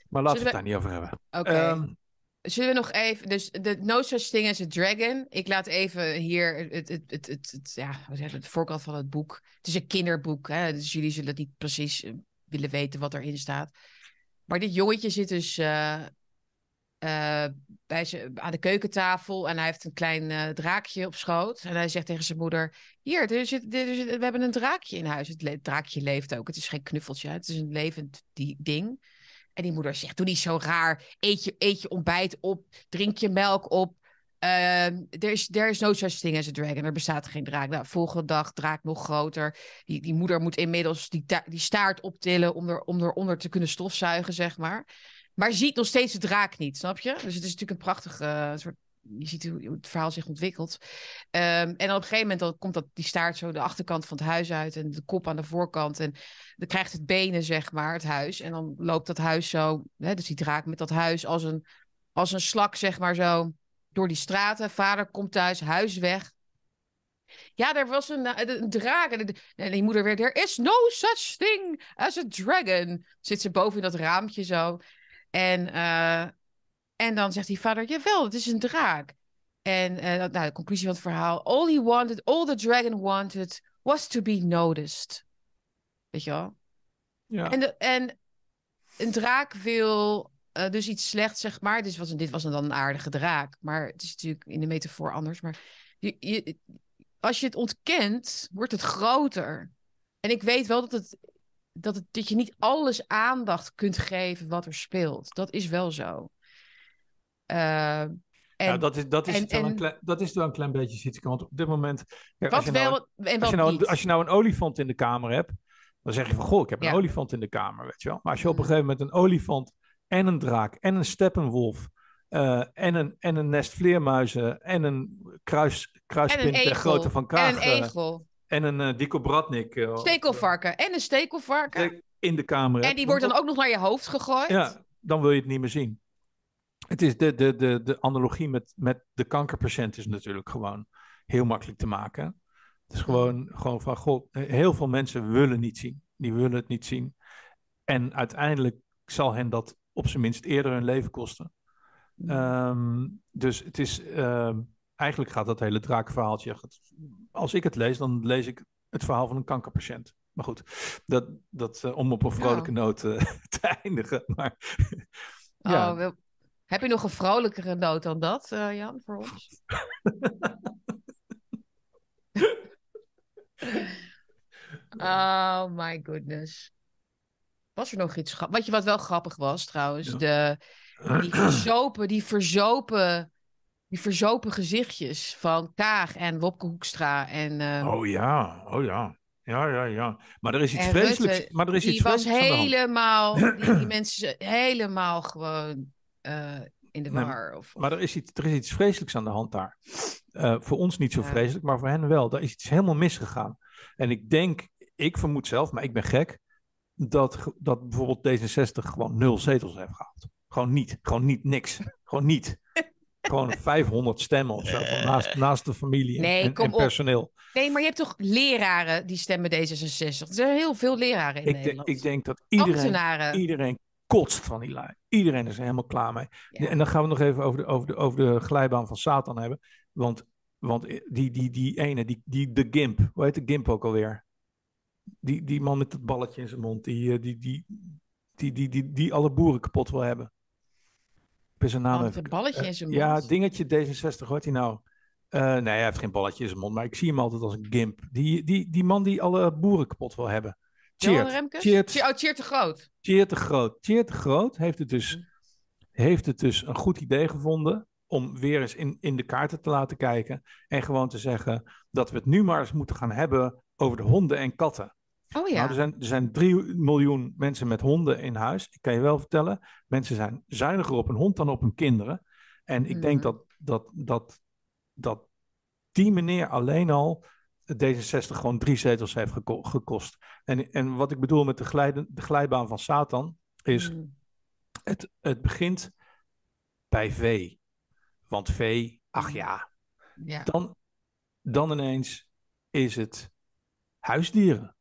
Maar laten we het daar niet over hebben. Oké. Ehm, Zullen we nog even, dus de No Such Thing as a Dragon. Ik laat even hier het, het, het, het, het, ja, het, de voorkant van het boek. Het is een kinderboek, hè, dus jullie zullen niet precies eh, willen weten wat erin staat. Maar dit jongetje zit dus eh, eh, bij ze, aan de keukentafel en hij heeft een klein eh, draakje op schoot. En hij zegt tegen zijn moeder, hier, er we hebben een draakje in huis. Het, draakje leeft ook, het is geen knuffeltje, het is een levend ding. En die moeder zegt, doe niet zo raar. Eet je, eet je ontbijt op. Drink je melk op. Ehm, there, is, there is no such thing as a dragon. Er bestaat geen draak. Nou, volgende dag draak nog groter. Die, die moeder moet inmiddels die, die staart optillen om, er, om eronder te kunnen stofzuigen, zeg maar. Maar ziet nog steeds de draak niet, snap je? Dus het is natuurlijk een prachtig eh, soort... Je ziet hoe, hoe het verhaal zich ontwikkelt. Ehm, en op een gegeven moment dan komt dat, die staart zo de achterkant van het huis uit... en de kop aan de voorkant. En dan krijgt het benen, zeg maar, het huis. En dan loopt dat huis zo... Hè, dus die draak met dat huis als een, als een slak, zeg maar zo... door die straten. Vader komt thuis, huis weg. Ja, er was een, eh, een draak. En, de- en die moeder weer... There is no such thing as a dragon. Zit ze boven in dat raampje zo. En, eh, en dan zegt die vader... Jawel, het is een draak. En eh, nou, de conclusie van het verhaal... All he wanted, all the dragon wanted... was to be noticed. Weet je wel? ja. En, de, en een draak wil eh, dus iets slechts, zeg maar. Dit was, een, dit was dan een aardige draak. Maar het is natuurlijk in de metafoor anders. Maar je, je, als je het ontkent, wordt het groter. En ik weet wel dat, het, dat, het, dat je niet alles aandacht kunt geven wat er speelt. Dat is wel zo. Eh, en ja, dat is, dat, is en- wel en- een klein, dat is wel een klein beetje Sietske. Want op dit moment... kijk, als je nou- wel en Als wat je, nou, een- als je nou een olifant in de kamer hebt, dan zeg je van, goh, ik heb een olifant in de kamer, weet je wel. Maar als je op een Mhm. gegeven moment een olifant en een draak en een steppenwolf eh, en, een, en een nest vleermuizen en een kruis, En kruispint een grootte van Kaag. En een eh, egel. en een uh, eh, Stekelvarken. En een stekelvarken. in de kamer. En die wordt dan dan- ook nog naar je hoofd gegooid. Ja, dan wil je het niet meer zien. Het is de, de, de, de analogie met, met de kankerpatiënt is natuurlijk gewoon heel makkelijk te maken. Het is gewoon, gewoon van, god, heel veel mensen willen niet zien. Die willen het niet zien. En uiteindelijk zal hen dat op zijn minst eerder hun leven kosten. Ehm, dus het is, ehm, eigenlijk gaat dat hele drakenverhaaltje, gaat- als ik het lees, dan lees ik het verhaal van een kankerpatiënt. Maar goed, dat, dat, eh, om op een vrolijke noot eh, te eindigen. Maar ja, Oh, wel- Heb je nog een vrolijkere noot dan dat, eh, Jan, voor ons? oh my goodness. Was er nog iets grappigs? Wat, je, wat wel grappig was trouwens, Ja. de, die verzopen, die verzopen, die verzopen gezichtjes van Kaag en Wopke Hoekstra en, eh, Oh ja, oh ja. Ja, ja, ja. Maar er is iets vreselijks. Rutte. maar er is die iets was vreselijks aan de hand. helemaal, die, die mensen helemaal gewoon eh, in de Nee, war. Of, Maar er is iets, er is iets vreselijks aan de hand daar. Eh, voor ons niet zo Ja. vreselijk, maar voor hen wel. Daar is iets helemaal misgegaan. En ik denk, ik vermoed zelf, maar ik ben gek, dat, dat bijvoorbeeld D66 gewoon nul zetels heeft gehaald. Gewoon niet. Gewoon niet niks. Gewoon niet. Gewoon 500 stemmen of zo. van Naast, naast de familie en- Nee, en, kom en op. personeel. Nee, maar je hebt toch leraren die stemmen D66? Er zijn heel veel leraren in Ik, denk- Nederland. ik denk dat iedereen, Ambtenaren. iedereen kotst van die lui. Iedereen is er helemaal klaar mee. Ja. En dan gaan we nog even over de, over de, over de glijbaan van Satan hebben. Want, want die, die, die ene, die, die, de Gimp, hoe heet de Gimp ook alweer? Die, die man met dat balletje in zijn mond, die, eh, die, die, die, die, die, die alle boeren kapot wil hebben. Ik ben zijn naam met een balletje in zijn Ja, mond. dingetje D66, hoort hij nou? Eh, nee, hij heeft geen balletje in zijn mond, maar ik zie hem altijd als een Gimp. Die, die, die man die alle boeren kapot wil hebben. Tjeerd, Tje- Oh, Tjeerd de Groot. Tjeerd de Groot. Tjeerd de Groot heeft het dus, Mhm. heeft het dus een goed idee gevonden om weer eens in, in de kaarten te laten kijken en gewoon te zeggen dat we het nu maar eens moeten gaan hebben over de honden en katten. Oh ja. Nou, er, zijn, er zijn 3 miljoen mensen met honden in huis. Ik kan je wel vertellen, mensen zijn zuiniger op een hond dan op hun kinderen. En ik denk Mhm. dat, dat, dat, dat die meneer alleen al D66 gewoon drie zetels heeft geko- gekost. En, en wat ik bedoel met de, glijden, de glijbaan van Satan is, Mm. het, het begint bij vee. Want vee, ach ja, Ja. dan, dan ineens is het huisdieren.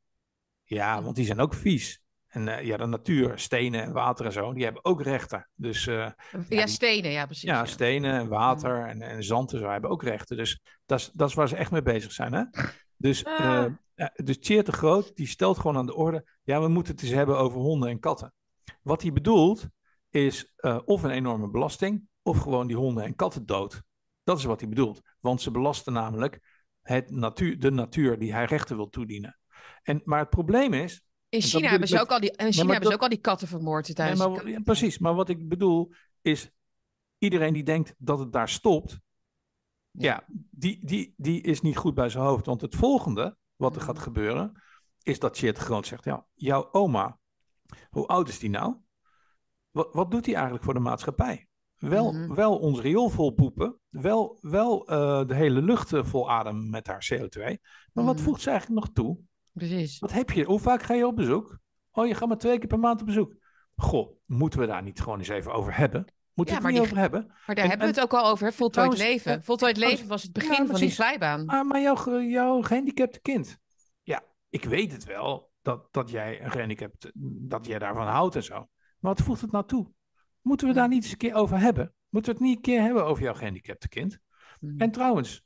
Ja, want die zijn ook vies. En eh, ja, de natuur, stenen en water en zo, die hebben ook rechten. Dus eh, ja, die- stenen, ja, precies. ja, stenen en water en, en zand en zo hebben ook rechten. Dus dat is, waar ze echt mee bezig zijn. Hè? Dus, Ah. ja, dus de Groot, die stelt gewoon aan de orde... ja, we moeten het eens hebben over honden en katten. Wat hij bedoelt is of een enorme belasting... of gewoon die honden en katten dood. Dat is wat hij bedoelt. Want ze belasten namelijk het natuur, de natuur die hij rechten wil toedienen. En, maar het probleem is... In China, hebben ze, met- ook al die, in China hebben ze ook al die katten vermoord Nee, maar, ja, precies, maar wat ik bedoel is... iedereen die denkt dat het daar stopt... Ja, die, die, die is niet goed bij zijn hoofd. Want het volgende wat er gaat Mhm. gebeuren, is dat Chit Groot zegt: Ja, jouw oma, hoe oud is die nou? Wat, wat doet die eigenlijk voor de maatschappij? Wel, Mhm. wel ons riool vol poepen, wel, wel eh, de hele lucht eh, vol ademen met haar CO2. Maar wat Mhm. voegt ze eigenlijk nog toe? Precies. Wat heb je? Hoe vaak ga je op bezoek? Oh, je gaat maar twee keer per maand op bezoek. Goh, moeten we daar niet gewoon eens even over hebben? Moeten Ja, we het niet die- over hebben? Maar daar En- hebben we het ook al over, hè? voltooid trouwens, leven. eh, Voltooid leven was het begin Ja, van die precies. glijbaan. Ah, maar jouw, jouw gehandicapte kind. Ja, ik weet het wel dat, dat jij een gehandicapt, dat jij daarvan houdt en zo. Maar wat voegt het nou toe? Moeten we daar niet eens een keer over hebben? Moeten we het niet een keer hebben over jouw gehandicapte kind? Mhm. En trouwens,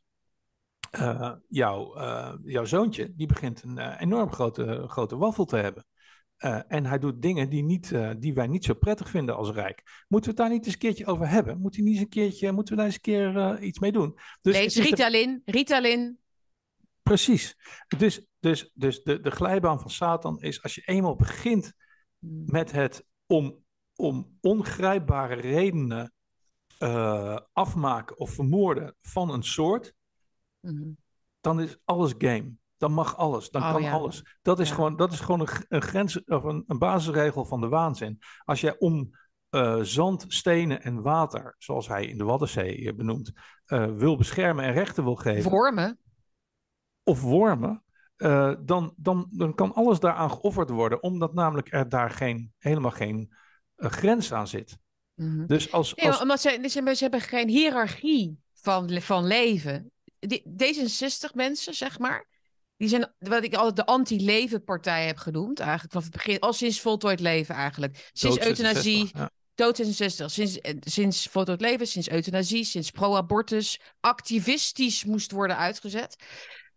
eh, jouw, eh, jouw zoontje, die begint een eh, enorm grote, grote waffel te hebben. En hij doet dingen die, niet, die wij niet zo prettig vinden als Rijk. Moeten we het daar niet eens een keertje over hebben? Moet hij niet eens een keertje, moeten we daar eens een keer iets mee doen? Dus Lees het is de- Ritalin, Ritalin. Precies. Dus, dus, dus de, de glijbaan van Satan is als je eenmaal begint met het om, om ongrijpbare redenen afmaken of vermoorden van een soort, Mhm. dan is alles game. Dan mag alles, dan Oh, kan ja. alles. Dat is Ja. gewoon, dat is gewoon een, een grens of een, een basisregel van de waanzin. Als jij om eh, zand, stenen en water, zoals hij in de Waddenzee benoemt, eh, wil beschermen en rechten wil geven, Wormen. of wormen, eh, dan, dan, dan kan alles daaraan geofferd worden, omdat namelijk er daar geen, helemaal geen grens aan zit. Mhm. Dus als, Nee, als omdat ze, ze hebben geen hiërarchie van, van leven. Die, D66 mensen, zeg maar, die zijn wat ik altijd de anti-leven partij heb genoemd, eigenlijk vanaf het begin, al sinds voltooid leven eigenlijk. Sinds dood euthanasie, 66, ja. dood 66, sinds, eh, sinds voltooid leven, sinds euthanasie, sinds pro-abortus, activistisch moest worden uitgezet.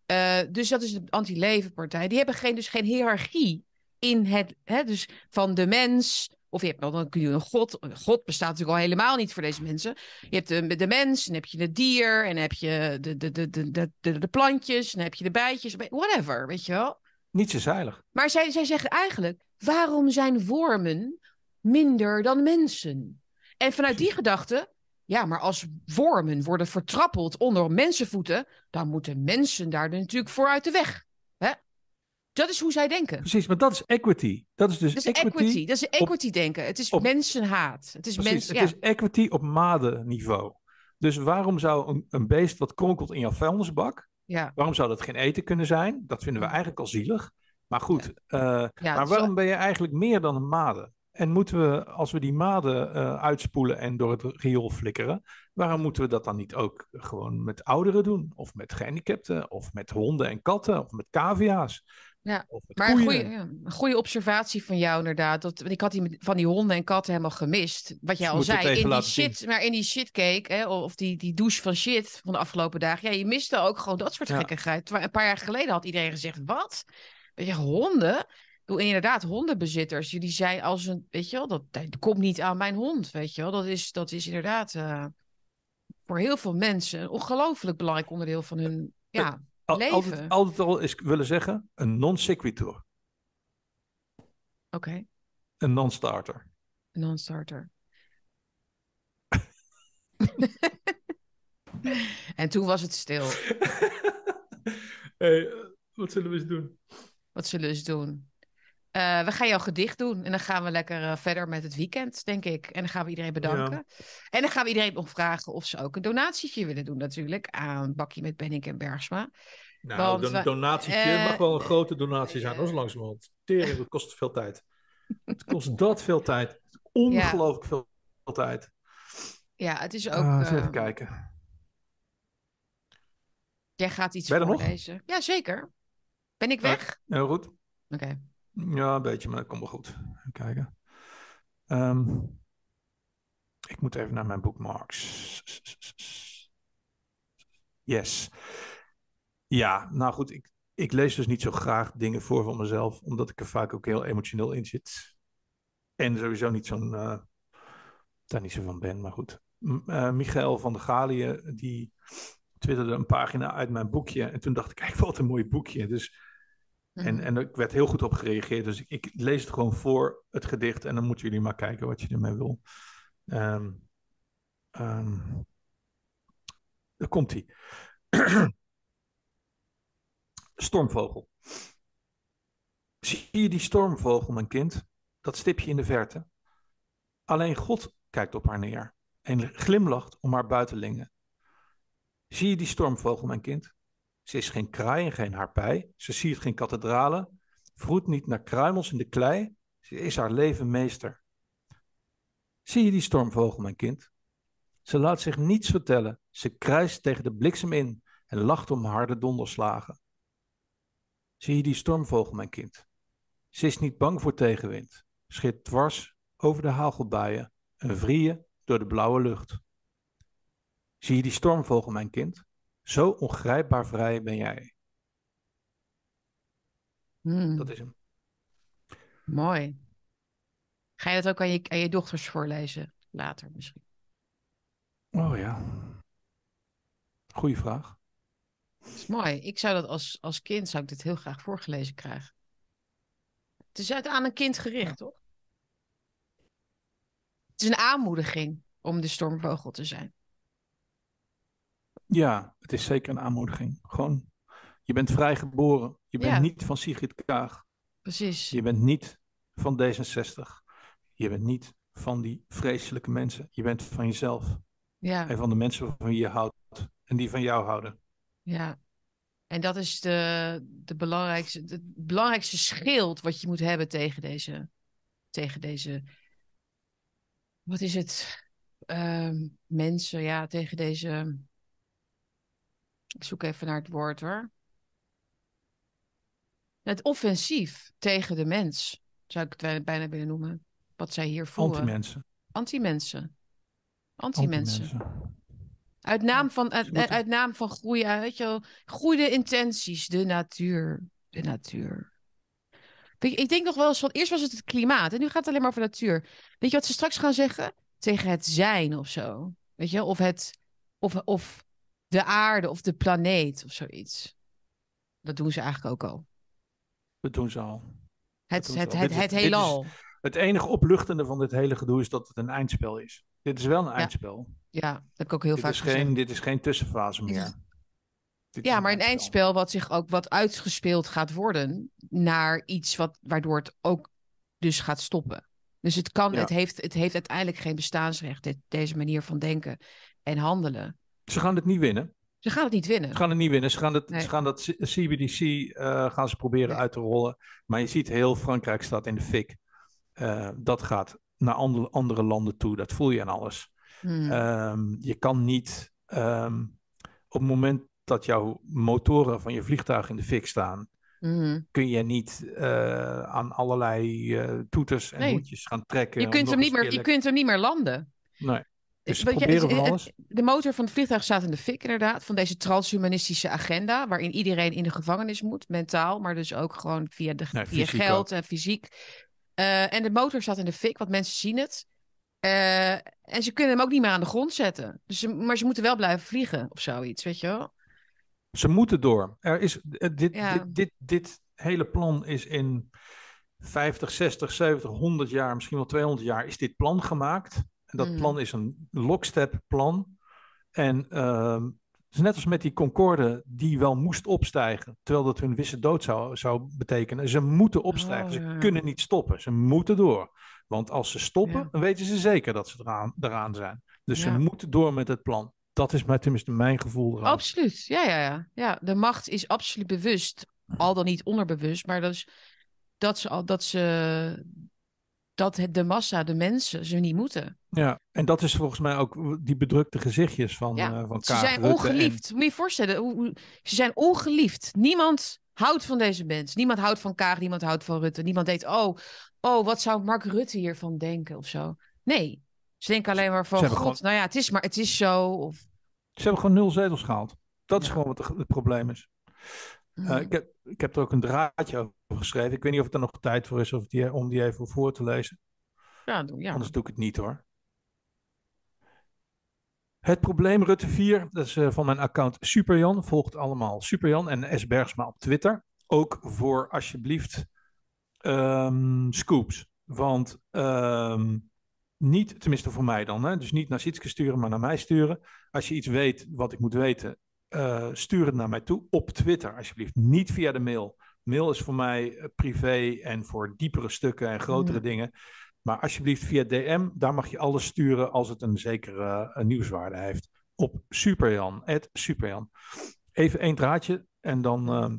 Eh, dus dat is de anti-leven partij. Die hebben geen, dus geen hiërarchie in het, hè, dus van de mens. Of je hebt dan, dan kun je een god. God bestaat natuurlijk al helemaal niet voor deze mensen. Je hebt de, de mens, dan heb je het dier, en dan heb je de, de, de, de, de, de, plantjes, dan heb je de bijtjes, whatever, weet je wel. niets is heilig. Maar zij, zij zeggen eigenlijk: waarom zijn wormen minder dan mensen? En vanuit die gedachte, ja, maar als wormen worden vertrappeld onder mensenvoeten, dan moeten mensen daar natuurlijk voor uit de weg. Dat is hoe zij denken. Precies, maar dat is equity. Dat is dus Dat is equity. Dat is equity denken. Het is op- mensenhaat. Het is Precies, mens, het ja. is equity op madenniveau. Dus waarom zou een, een beest wat kronkelt in jouw vuilnisbak, ja. waarom zou dat geen eten kunnen zijn? Dat vinden we eigenlijk al zielig. Maar goed, eh, Ja, maar waarom ben je eigenlijk meer dan een made? En moeten we, als we die maden eh, uitspoelen en door het riool flikkeren, waarom moeten we dat dan niet ook gewoon met ouderen doen? Of met gehandicapten, of met honden en katten, of met cavia's? Ja, Maar een goede, ja, goede observatie van jou inderdaad. Dat, ik had die van die honden en katten helemaal gemist. Wat jij al moet zei, in die zien. shit, maar in die shitcake, hè, of die, die douche van shit van de afgelopen dagen. Ja, je miste ook gewoon dat soort Ja. gekkigheid. Terwijl een paar jaar geleden had iedereen gezegd, wat? Weet je, honden? Inderdaad, hondenbezitters. Jullie zijn als een, weet je wel, dat, dat komt niet aan mijn hond, weet je wel. Dat is, dat is inderdaad eh, voor heel veel mensen een ongelooflijk belangrijk onderdeel van hun, ja, Al- leven. Altijd, altijd al is willen zeggen, een non sequitur, oké, een non-starter. een non-starter. en toen was het stil. hey, wat zullen we eens doen? Wat zullen we eens doen? Eh, we gaan jouw gedicht doen en dan gaan we lekker eh, verder met het weekend, denk ik. En dan gaan we iedereen bedanken. En dan gaan we iedereen nog vragen of ze ook een donatietje willen doen, natuurlijk, aan Bakkie met Benning en Bergsma. Nou, een donatietje eh, mag wel een grote donatie zijn, is langzamerhand. Tering, dat kost veel tijd. Het kost dat veel tijd. Ongelooflijk veel tijd. Ja, het is ook. Ah, even kijken. jij gaat iets Ben voorlezen. Ja, zeker. Ben ik Ja. weg? Heel goed. Oké. Ja, een beetje, maar dat komt wel goed. Even kijken. Ehm, ik moet even naar mijn bookmarks. Yes. Ja, nou goed, ik, ik lees dus niet zo graag dingen voor van mezelf, omdat ik er vaak ook heel emotioneel in zit. En sowieso niet zo'n, eh, daar niet zo van ben, maar goed. M- eh, Michael van der Galië, die twitterde een pagina uit mijn boekje. En toen dacht ik, kijk, wat een mooi boekje. Dus en, Mhm. en ik werd heel goed op gereageerd. Dus ik, ik lees het gewoon voor het gedicht. En dan moeten jullie maar kijken wat je ermee wil. Ehm, daar komt hij. Stormvogel. Zie je die stormvogel, mijn kind? Dat stipje in de verte. Alleen God kijkt op haar neer en glimlacht om haar buitenlingen. Zie je die stormvogel, mijn kind? Ze is geen kraai en geen harpij. Ze siert geen kathedralen. Vroet niet naar kruimels in de klei. Ze is haar leven meester. Zie je die stormvogel, mijn kind? Ze laat zich niets vertellen. Ze krijst tegen de bliksem in en lacht om harde donderslagen. Zie je die stormvogel, mijn kind? Ze is niet bang voor tegenwind. Schiet dwars over de hagelbuien en vrieën door de blauwe lucht. Zie je die stormvogel, mijn kind? Zo ongrijpbaar vrij ben jij. Hmm, Dat is hem. Mooi. Ga je dat ook aan je, aan je dochters voorlezen? Later misschien. Oh ja. Goeie vraag. Dat is mooi. Ik zou dat als, als kind zou ik dit heel graag voorgelezen krijgen. Het is uit aan een kind gericht, toch? Het is een aanmoediging om de stormvogel te zijn. Ja, het is zeker een aanmoediging. Gewoon, je bent vrijgeboren. Je bent Ja. niet van Sigrid Kaag. Precies. Je bent niet van D66. Je bent niet van die vreselijke mensen. Je bent van jezelf Ja, en van de mensen van wie je houdt en die van jou houden. ja. En dat is de, de belangrijkste, het belangrijkste schild wat je moet hebben tegen deze, tegen deze, wat is het? Ehm, mensen, ja, tegen deze, ik zoek even naar het woord hoor. Het offensief tegen de mens, zou ik het bijna willen noemen. Wat zij hier voeren. Anti-mensen. Anti-mensen. Uit naam van, uit, naam van groeien, weet je wel, goede intenties, de natuur, de natuur. Ik denk nog wel eens van, eerst was het het klimaat en nu gaat het alleen maar over natuur. Weet je wat ze straks gaan zeggen? Tegen het zijn of zo. Weet je, of het, of, of de aarde of de planeet of zoiets. Dat doen ze eigenlijk ook al. Dat doen ze al. Het, het, al. het, het is- heelal. Het enige opluchtende van dit hele gedoe is dat het een eindspel is. Dit is wel een eindspel. Ja, dat heb ik ook heel Dit vaak is, geen, dit is geen tussenfase meer. Ja, maar een eindspel wat zich ook wat uitgespeeld gaat worden naar iets wat, waardoor het ook dus gaat stoppen. Dus het kan, Ja. het, heeft, het heeft uiteindelijk geen bestaansrecht, dit, deze manier van denken en handelen. Ze gaan het niet winnen. Ze gaan het niet winnen. Ze gaan het niet winnen. Ze gaan, het, Nee. ze gaan dat CBDC eh, gaan ze proberen Nee. uit te rollen. Maar je ziet heel Frankrijk staat in de fik. Eh, dat gaat naar andere, andere landen toe. Dat voel je aan alles. Hmm. Ehm, je kan niet ehm, op het moment dat jouw motoren van je vliegtuig in de fik staan, Mhm. kun je niet eh, aan allerlei toeters en Nee. hoedjes gaan trekken. Je kunt, hem niet meer, je kunt hem niet meer landen. Nee. Dus je, van het- alles. De motor van het vliegtuig staat in de fik, inderdaad. Van deze transhumanistische agenda. Waarin iedereen in de gevangenis moet, mentaal. Maar dus ook gewoon via, de, Nee, via geld en fysiek. Eh, en de motor staat in de fik, want mensen zien het. Eh, en ze kunnen hem ook niet meer aan de grond zetten. Dus ze, maar ze moeten wel blijven vliegen of zoiets, weet je wel? Ze moeten door. Er is, eh, dit, Ja. dit, dit, dit hele plan is in 50, 60, 70, 100 jaar, misschien wel 200 jaar, is dit plan gemaakt. En dat Mhm. plan is een lockstep plan. En ehm, het is net als met die Concorde, die wel moest opstijgen, terwijl dat hun wisse dood zou, zou betekenen. Ze moeten opstijgen, Oh, ze ja, ja. kunnen niet stoppen, ze moeten door. Want als ze stoppen, Ja. dan weten ze zeker dat ze eraan, eraan zijn. Dus Ja. ze moeten door met het plan. Dat is mij tenminste mijn gevoel eraan. Absoluut. Ja, ja, ja. ja, de macht is absoluut bewust. Al dan niet onderbewust. Maar dat, is, dat ze al dat ze. Dat het, de massa, de mensen, ze niet moeten. Ja, en dat is volgens mij ook die bedrukte gezichtjes van, Ja, eh van Ze zijn Rutte ongeliefd. Moet je je voorstellen, hoe, hoe- ze zijn ongeliefd. Niemand houdt van deze mensen. Niemand houdt van Kaag, niemand houdt van Rutte. Niemand denkt, oh, oh, wat zou Mark Rutte hiervan denken of zo. Nee, ze denken alleen maar van, god, gewoon- nou ja, het is maar, het is zo. Of, Ze hebben gewoon nul zetels gehaald. Dat is gewoon wat het probleem is. Mhm. Eh, ik, heb, ik heb er ook een draadje over geschreven. Ik weet niet of er nog tijd voor is of die, om die even voor te lezen. ja, doe- ja. Anders doe ik het niet hoor. Het probleem Rutte 4, dat is eh, van mijn account Superjan. Volgt allemaal Superjan en S. Bergsma op Twitter. Ook voor alsjeblieft ehm, scoops. Want ehm, niet, tenminste voor mij dan, hè, dus niet naar Sietske sturen, maar naar mij sturen. Als je iets weet wat ik moet weten, eh, stuur het naar mij toe op Twitter alsjeblieft. Niet via de mail. Mail is voor mij eh, privé en voor diepere stukken en grotere Ja. dingen. Maar alsjeblieft via DM, daar mag je alles sturen als het een zekere eh, nieuwswaarde heeft. Op Superjan, at Superjan. Even één draadje en dan ehm,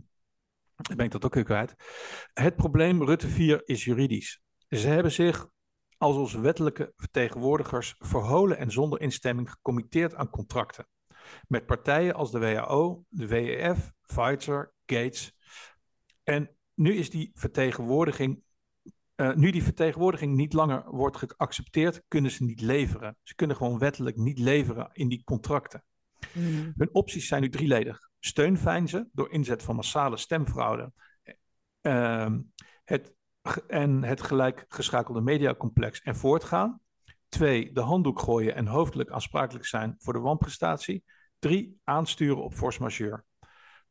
ben ik dat ook weer kwijt. Het probleem Rutte 4 is juridisch. Ze hebben zich als onze wettelijke vertegenwoordigers verholen en zonder instemming gecommitteerd aan contracten. Met partijen als de WHO, de WEF, Pfizer, Gates. En nu is die vertegenwoordiging eh, nu die vertegenwoordiging niet langer wordt geaccepteerd, kunnen ze niet leveren. Ze kunnen gewoon wettelijk niet leveren in die contracten. Mhm. Hun opties zijn nu drieledig. Steun veinzen door inzet van massale stemfraude. Ehm, het, en het gelijk geschakelde mediacomplex en voortgaan. Twee, de handdoek gooien en hoofdelijk aansprakelijk zijn voor de wanprestatie. Drie, aansturen op force majeure.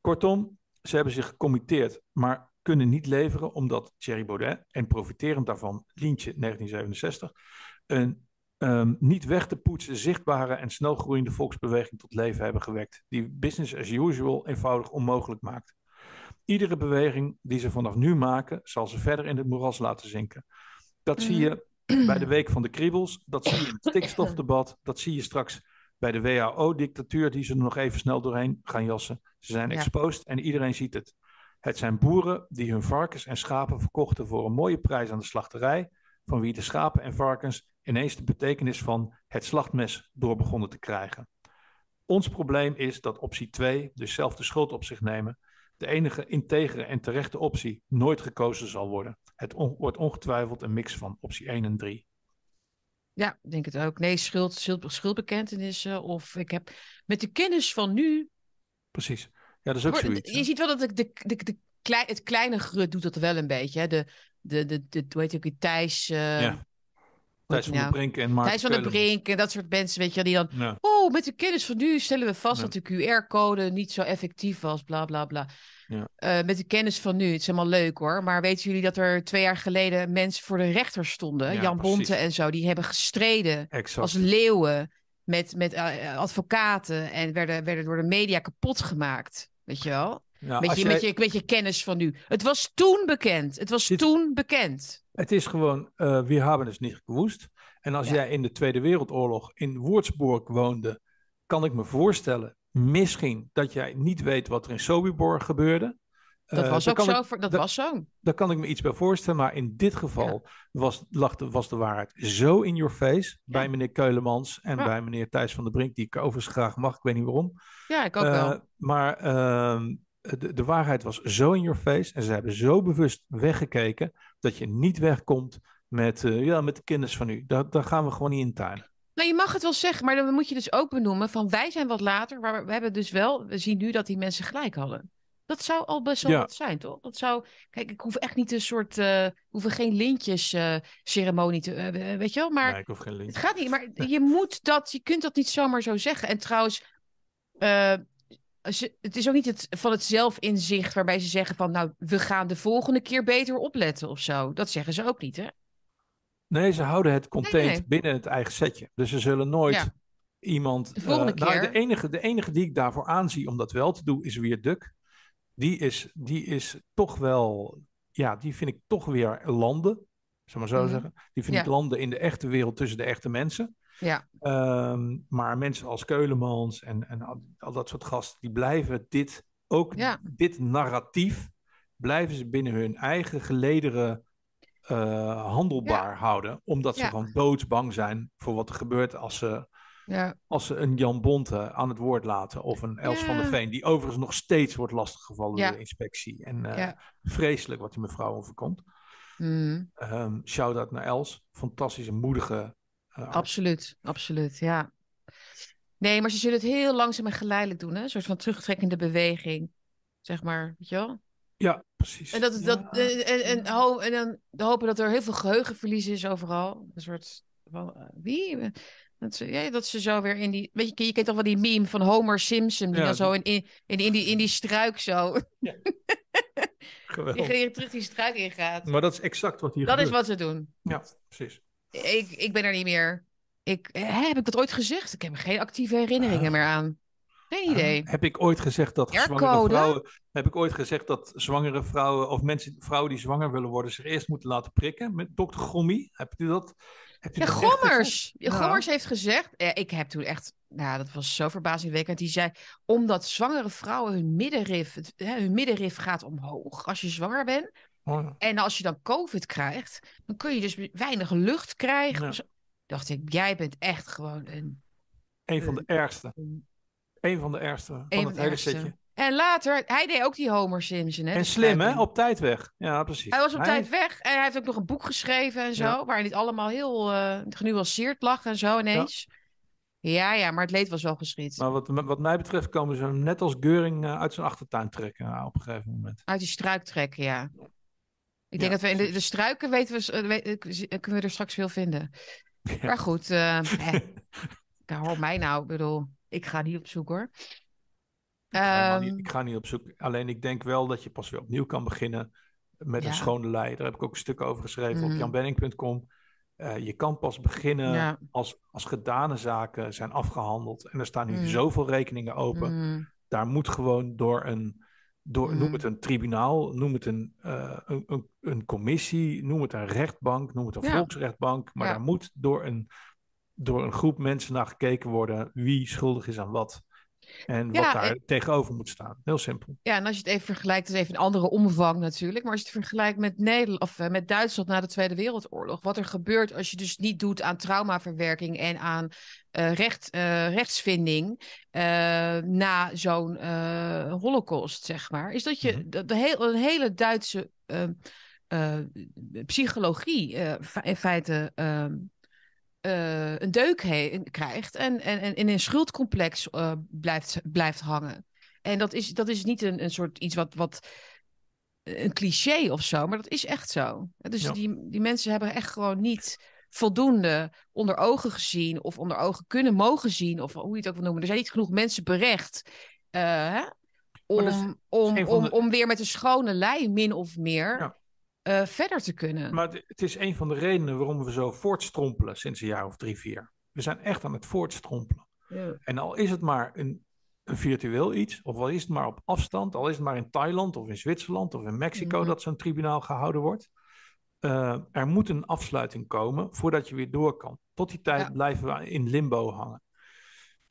Kortom, ze hebben zich gecommitteerd, maar kunnen niet leveren omdat Thierry Baudet, en profiterend daarvan Lientje 1967, een ehm, niet weg te poetsen zichtbare en snel groeiende volksbeweging tot leven hebben gewekt, die business as usual eenvoudig onmogelijk maakt. Iedere beweging die ze vanaf nu maken, zal ze verder in het moeras laten zinken. Dat zie Mhm. je bij de Week van de Kriebels. Dat zie je in het stikstofdebat. Dat zie je straks bij de WHO-dictatuur, die ze er nog even snel doorheen gaan jassen. Ze zijn Ja. exposed en iedereen ziet het. Het zijn boeren die hun varkens en schapen verkochten voor een mooie prijs aan de slachterij, van wie de schapen en varkens ineens de betekenis van het slachtmes door begonnen te krijgen. Ons probleem is dat optie 2, dus zelf de schuld op zich nemen, de enige integere en terechte optie nooit gekozen zal worden. Het on- wordt ongetwijfeld een mix van optie 1 en 3. Ja, ik denk het ook. Nee, schuld, schuld, schuldbekentenissen. Of ik heb met de kennis van nu. Precies. Ja, dat is ook zoiets. hè? je ziet wel dat de, de, de, de klei- het kleine grut doet dat wel een beetje. Hè? De, de, de, de, hoe heet je ook, die Thijs. eh, Ja. hoe Thijs heet van nou? Brink en Maarten Thijs van Keulemans. Brink en dat soort mensen, weet je, wel, die dan. Ja. Oh, met de kennis van nu stellen we vast Ja. dat de QR-code niet zo effectief was, bla bla bla. Ja. Eh, met de kennis van nu, het is helemaal leuk hoor. Maar weten jullie dat er twee jaar geleden mensen voor de rechter stonden? Ja, Jan precies. Bonte en zo, die hebben gestreden Exact. als leeuwen met, met eh, advocaten en werden, werden door de media kapot gemaakt. Weet je wel? Ja, met, je, jij- met, je, met je kennis van nu. Het was toen bekend. Het was Dit- toen bekend. Het is gewoon, eh we hebben het niet gewoest. En als Ja. jij in de Tweede Wereldoorlog in Würzburg woonde, kan ik me voorstellen, misschien dat jij niet weet wat er in Sobibor gebeurde. Dat Eh, was ook zo. ik- dat was zo. Daar kan ik me iets bij voorstellen, maar in dit geval was, lag de, was de waarheid zo in your face bij meneer Keulemans en Ja. bij meneer Thijs van der Brink, die ik overigens graag mag, ik weet niet waarom. Ja, ik ook Eh, wel. Maar ehm, de, de waarheid was zo in your face en ze hebben zo bewust weggekeken dat je niet wegkomt met, eh, ja, met de kennis van u. Daar, daar gaan we gewoon niet in tuinen. Nou, je mag het wel zeggen, maar dan moet je dus ook benoemen van wij zijn wat later, maar we hebben dus wel, we zien nu dat die mensen gelijk hadden. Dat zou al best wel Ja. wat zijn, toch? Dat zou, kijk, ik hoef echt niet een soort, eh hoef geen lintjes eh, ceremonie te, eh, weet je wel, maar nee, ik hoef geen link. het gaat niet, maar je moet dat, je kunt dat niet zomaar zo zeggen. En trouwens, ze- het is ook niet het, van het zelfinzicht waarbij ze zeggen van, nou, we gaan de volgende keer beter opletten of zo. Dat zeggen ze ook niet, hè? Nee, ze houden het contained nee. binnen het eigen setje. Dus ze zullen nooit Ja. iemand... De volgende eh, nou, keer. de, enige, de enige die ik daarvoor aanzie om dat wel te doen, is weer Duk. Die is, die is toch wel... Ja, die vind ik toch weer landen. Zal maar zo Mhm. zeggen. Die vind Ja. ik landen in de echte wereld tussen de echte mensen. Ja, Ehm, maar mensen als Keulemans en, en al, al dat soort gasten, die blijven dit, ook Ja. dit narratief, blijven ze binnen hun eigen gelederen eh, handelbaar houden. Omdat ze Ja. gewoon doodsbang zijn voor wat er gebeurt als ze, ja. als ze een Jan Bonte aan het woord laten. Of een Els van der. Veen, die overigens nog steeds wordt lastiggevallen door de inspectie. En eh, vreselijk wat die mevrouw overkomt. Mm. Ehm Shout-out naar Els. Fantastische, moedige eh. Absoluut, absoluut, ja. Nee, maar ze zullen het heel langzaam en geleidelijk doen, hè? Een soort van terugtrekkende beweging, zeg maar, weet je wel? Ja, precies. En, dat, dat, Ja. en, en, en, ho- en dan hopen dat er heel veel geheugenverlies is overal. Een soort van, eh, wie? Dat ze, ja, dat ze zo weer in die... Weet je, je kent toch wel die meme van Homer Simpson, die Ja, dan zo in, in, in, in die, in die struik zo... Geweldig. Die terug die struik ingaat. Maar dat is exact wat hier Dat is wat ze doen. Ja, precies. Ik, ik ben er niet meer. Ik, hè, heb ik dat ooit gezegd? Ik heb er geen actieve herinneringen Ah. meer aan. Geen idee. Heb ik ooit gezegd dat zwangere vrouwen... Heb ik ooit gezegd dat zwangere vrouwen... Of mensen, vrouwen die zwanger willen worden... zich eerst moeten laten prikken met dokter Gommie? Hebt u dat? Hebt u Ja, dat echt gezegd? Gommers. Ja. Gommers heeft gezegd. Ja, ik heb toen echt. Nou, dat was zo verbazingwekkend. Die zei. Omdat zwangere vrouwen hun middenrif. Het, hun middenrif gaat omhoog. Als je zwanger bent. Oh. En als je dan COVID krijgt. Dan kun je dus weinig lucht krijgen. Ja. Dacht ik. Jij bent echt gewoon een. Een van de ergste. een- Een van de ergste van een van het hele ergste. setje. En later. Hij deed ook die Homer Simpson. Hè, En slim, hè? Op tijd weg. Ja, precies. Hij was op Hij- tijd weg. En hij heeft ook nog een boek geschreven en zo. Ja. Waarin dit allemaal heel eh, genuanceerd lag en zo ineens. Ja. ja, maar het leed was wel geschied. Maar wat, wat mij betreft komen ze hem net als Geuring eh, uit zijn achtertuin trekken nou, op een gegeven moment. Uit die struik trekken, ja. Ik denk Ja, dat we in de, de struiken weten we, eh, eh, kunnen we er straks veel vinden. Maar goed, eh, eh, hoor mij nou. Ik bedoel, ik ga niet op zoek hoor. Ik ga, Ehm, niet, ik ga niet op zoek. Alleen ik denk wel dat je pas weer opnieuw kan beginnen met Ja. een schone lei. Daar heb ik ook een stuk over geschreven op Mm. janbenning.com. Eh, je kan pas beginnen Ja. als, als gedane zaken zijn afgehandeld. En er staan nu Mm. zoveel rekeningen open. mm, Daar moet gewoon door een, door, noem het een tribunaal, noem het een, eh, een, een, een commissie, noem het een rechtbank, noem het een Ja. volksrechtbank. Maar daar moet door een, door een groep mensen naar gekeken worden wie schuldig is aan wat. En wat Ja, daar en- tegenover moet staan. Heel simpel. Ja, en als je het even vergelijkt, dat is even een andere omvang natuurlijk. Maar als je het vergelijkt met, Nederland, of, eh, met Duitsland na de Tweede Wereldoorlog. Wat er gebeurt als je dus niet doet aan traumaverwerking en aan eh, recht, eh, rechtsvinding na zo'n holocaust, zeg maar. Is dat je Mhm. de, de heel, hele Duitse psychologie in feite eh, een deuk krijgt en, en, en in een schuldcomplex eh, blijft, blijft hangen. En dat is, dat is niet een, een soort iets wat, wat een cliché of zo, maar dat is echt zo. Dus Ja. die, die mensen hebben echt gewoon niet voldoende onder ogen gezien of onder ogen kunnen mogen zien, of hoe je het ook wil noemen. Er zijn niet genoeg mensen berecht eh, om, om, om, de- om weer met een schone lei, min of meer, Ja. Eh, verder te kunnen. Maar het- is een van de redenen waarom we zo voortstrompelen sinds een jaar of drie, vier. We zijn echt aan het voortstrompelen. Ja. En al is het maar een, een virtueel iets, of al is het maar op afstand, al is het maar in Thailand of in Zwitserland of in Mexico Mhm. dat zo'n tribunaal gehouden wordt. eh, er moet een afsluiting komen voordat je weer door kan. Tot die tijd Ja. blijven we in limbo hangen.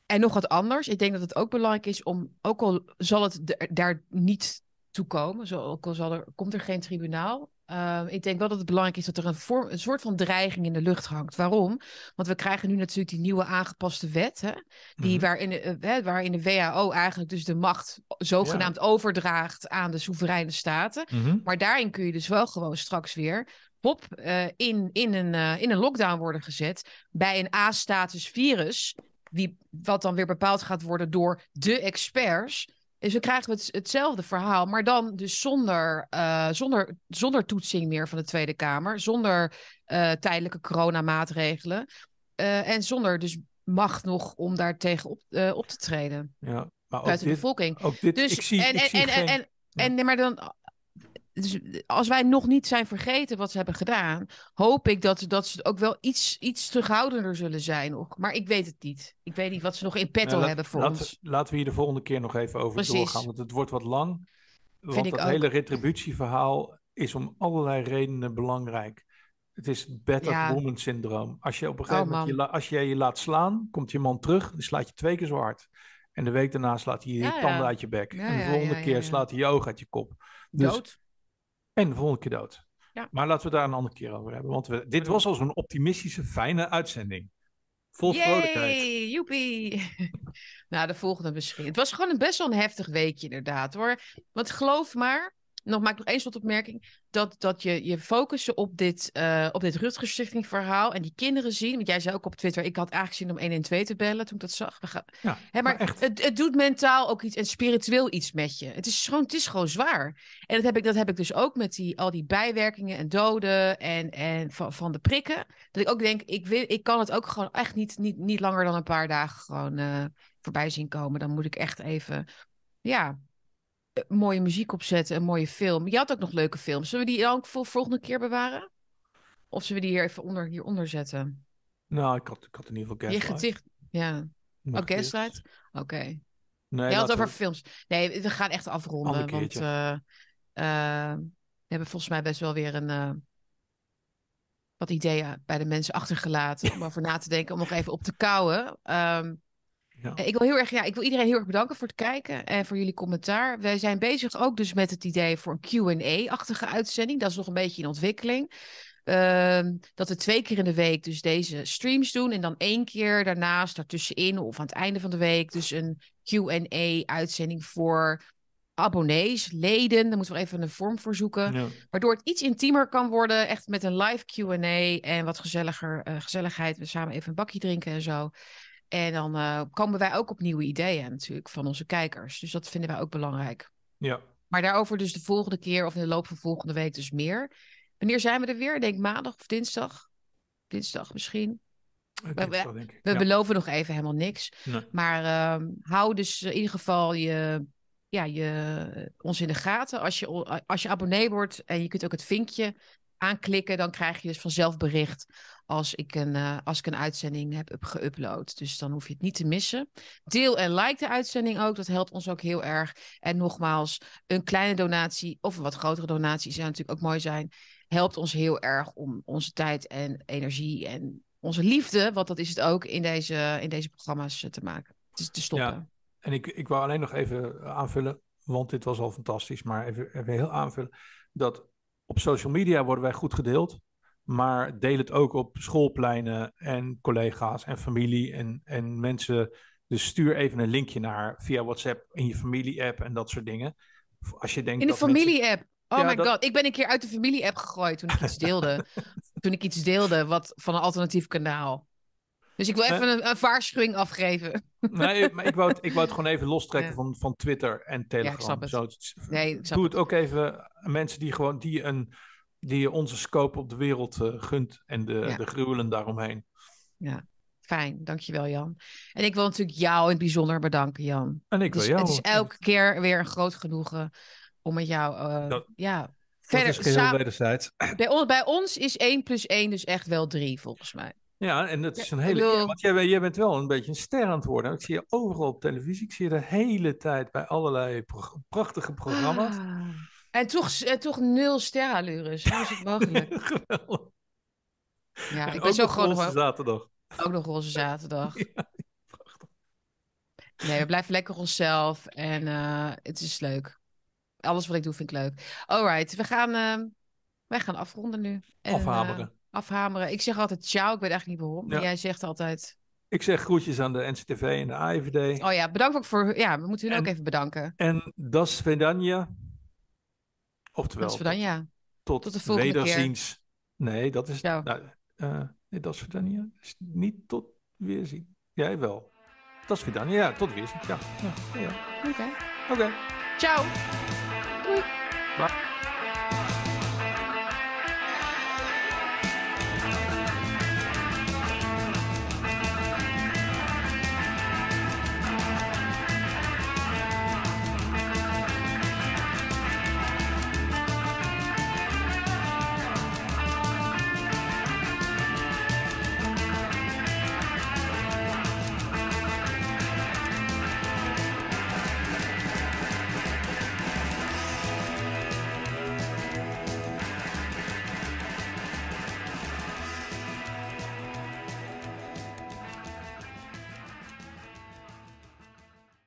En nog wat anders. Ik denk dat het ook belangrijk is om, ook al zal het daar niet toe komen, zo, ook al zal er, komt er geen tribunaal. Eh, ik denk wel dat het belangrijk is dat er een, vorm, een soort van dreiging in de lucht hangt. Waarom? Want we krijgen nu natuurlijk die nieuwe aangepaste wet, hè, die, Mhm. waarin, de, eh, hè, waarin de WHO eigenlijk dus de macht zogenaamd overdraagt aan de soevereine staten. Mhm. Maar daarin kun je dus wel gewoon straks weer hop, eh, in, in, een, eh, in een lockdown worden gezet bij een A-status virus, wie, wat dan weer bepaald gaat worden door de experts. Dus dan krijgen we het, hetzelfde verhaal, maar dan dus zonder, eh, zonder, zonder toetsing meer van de Tweede Kamer, zonder eh, tijdelijke coronamaatregelen eh, en zonder dus macht nog om daar tegen op, op te treden Ja, maar ook buiten de dit, bevolking. ook dit Dus, ik zie, en, ik en, zie en, geen... en, maar dan, dus als wij nog niet zijn vergeten wat ze hebben gedaan, hoop ik dat, dat ze ook wel iets, iets terughoudender zullen zijn nog. Maar ik weet het niet. Ik weet niet wat ze nog in petto Nou, laat- hebben voor laten, ons. Laten we hier de volgende keer nog even over Precies. doorgaan, want het wordt wat lang. Want ik dat ook. hele retributieverhaal is om allerlei redenen belangrijk. Het is battered Ja. woman syndroom. Als je op een gegeven Oh, moment je, als jij je laat slaan, komt je man terug, dan slaat je twee keer zo hard. En de week daarna slaat hij je Ja, ja. tanden uit je bek. En de volgende keer slaat hij je oog uit je kop. Dus, Dood. En de volgende keer dood. Ja. Maar laten we daar een andere keer over hebben. Want we, dit was al zo'n optimistische, fijne uitzending. Vol vrolijkheid. Yay, joepie. nou, de volgende misschien. Het was gewoon een best wel een heftig weekje inderdaad hoor. Want geloof maar, nog maak ik nog één slotopmerking, dat, dat je je focussen op dit, eh op dit Rutger Stichting verhaal en die kinderen zien. Want jij zei ook op Twitter, ik had eigenlijk zin om 112 te bellen toen ik dat zag. Gaan... Ja, Hè, maar. Het, het doet mentaal ook iets en spiritueel iets met je. Het is gewoon, het is gewoon zwaar. En dat heb ik, dat heb ik dus ook met die, al die bijwerkingen en doden en, en van, van de prikken. Dat ik ook denk, ik, wil, ik kan het ook gewoon echt niet, niet, niet langer dan een paar dagen gewoon eh, voorbij zien komen. Dan moet ik echt even, ja, mooie muziek opzetten, een mooie film. Je had ook nog leuke films. Zullen we die dan ook voor volgende keer bewaren? Of zullen we die hier even onder, hieronder zetten? Nou, ik had, ik had in ieder geval Je gedicht, ja. Nog Oh. Gaslight? Oké. Nee, Je had het over we- films. Nee, we gaan echt afronden. Want eh, eh, we hebben volgens mij best wel weer een, eh, wat ideeën bij de mensen achtergelaten. om over na te denken, om nog even op te kouwen. Ehm, Ja. ik wil heel erg, ja, ik wil iedereen heel erg bedanken voor het kijken en voor jullie commentaar. Wij zijn bezig ook dus met het idee voor een Q&A-achtige uitzending. Dat is nog een beetje in ontwikkeling. Ehm, dat we twee keer in de week dus deze streams doen. En dan één keer daarnaast, daartussenin of aan het einde van de week, dus een Q&A-uitzending voor abonnees, leden. Daar moeten we even een vorm voor zoeken. Ja. Waardoor het iets intiemer kan worden. Echt met een live QA en wat gezelliger, eh, gezelligheid. We samen even een bakje drinken en zo. En dan eh, komen wij ook op nieuwe ideeën natuurlijk van onze kijkers. Dus dat vinden wij ook belangrijk. ja. Maar daarover dus de volgende keer of in de loop van volgende week dus meer. Wanneer zijn we er weer? Ik Denk maandag of dinsdag? Dinsdag misschien. We- denk we- zo, denk ik. We Ja. beloven nog even helemaal niks. Nee. Maar ehm, hou dus in ieder geval je, ja, je, ons in de gaten. Als je, als je abonnee wordt en je kunt ook het vinkje aanklikken, dan krijg je dus vanzelf bericht als ik een, eh, als ik een uitzending heb geüpload. Dus dan hoef je het niet te missen. Deel en like de uitzending ook, dat helpt ons ook heel erg. En nogmaals, een kleine donatie of een wat grotere donatie zou natuurlijk ook mooi zijn. Helpt ons heel erg om onze tijd en energie en onze liefde, want dat is het ook, in deze, in deze programma's eh, te maken. Is te stoppen. Ja. En ik, ik wou alleen nog even aanvullen, want dit was al fantastisch, maar even, even heel aanvullen. Dat op social media worden wij goed gedeeld, maar deel het ook op schoolpleinen en collega's en familie en, en mensen. Dus stuur even een linkje naar via WhatsApp in je familie-app en dat soort dingen. Als je denkt In de mensen- familie-app. Oh Ja, my dat- god, ik ben een keer uit de familie-app gegooid toen ik iets deelde. toen ik iets deelde wat, van een alternatief kanaal. Dus ik wil even een, een waarschuwing afgeven. Nee, maar ik wou het, ik wou het gewoon even lostrekken Ja. van, van Twitter en Telegram. snap het. Zo, Nee, ik snap Doe het ook even mensen die gewoon die een die onze scope op de wereld eh, gunt en de, Ja. de gruwelen daaromheen. Fijn, dankjewel Jan. En ik wil natuurlijk jou in het bijzonder bedanken, Jan. En ik wil jou. het is elke keer weer een groot genoegen om met jou, Dat- ja, verder is geheel samen. wederzijds. Bij, on- bij ons is 1 plus 1 dus echt wel 3, volgens mij. Ja, en dat is Ja, een hele. wil- ja, Want jij, bent- jij bent wel een beetje een ster aan het worden. Ik zie je overal op televisie. Ik zie je de hele tijd bij allerlei pro- prachtige programma's. Ah. En toch, en toch nul sterallures. Hoe is het mogelijk? Geweldig. Ja, En ik ook ben zo gewoon Roze zaterdag. ook nog roze zaterdag. Ja, Nee, we blijven lekker onszelf en eh, het is leuk. Alles wat ik doe vind ik leuk. Alright, we gaan, eh, wij gaan afronden nu. En, Afhameren. eh, afhameren. Ik zeg altijd ciao, ik weet eigenlijk niet waarom. Maar Ja. jij zegt altijd... Ik zeg groetjes aan de NCTV en de AIVD. Oh ja, bedankt ook voor... Ja, we moeten hun ook En- even bedanken. En das Svedanja. Oftewel, Dat is dan ja. tot, tot de volgende keer. wederziens. Nee, dat is. Ciao. Nou, eh, nee, Svedanja is niet tot weerzien. Jij wel. Das Svedanja, ja, tot weerzien. Ja, ja, ja. Oké. Oké. Ciao. Doei. Bye.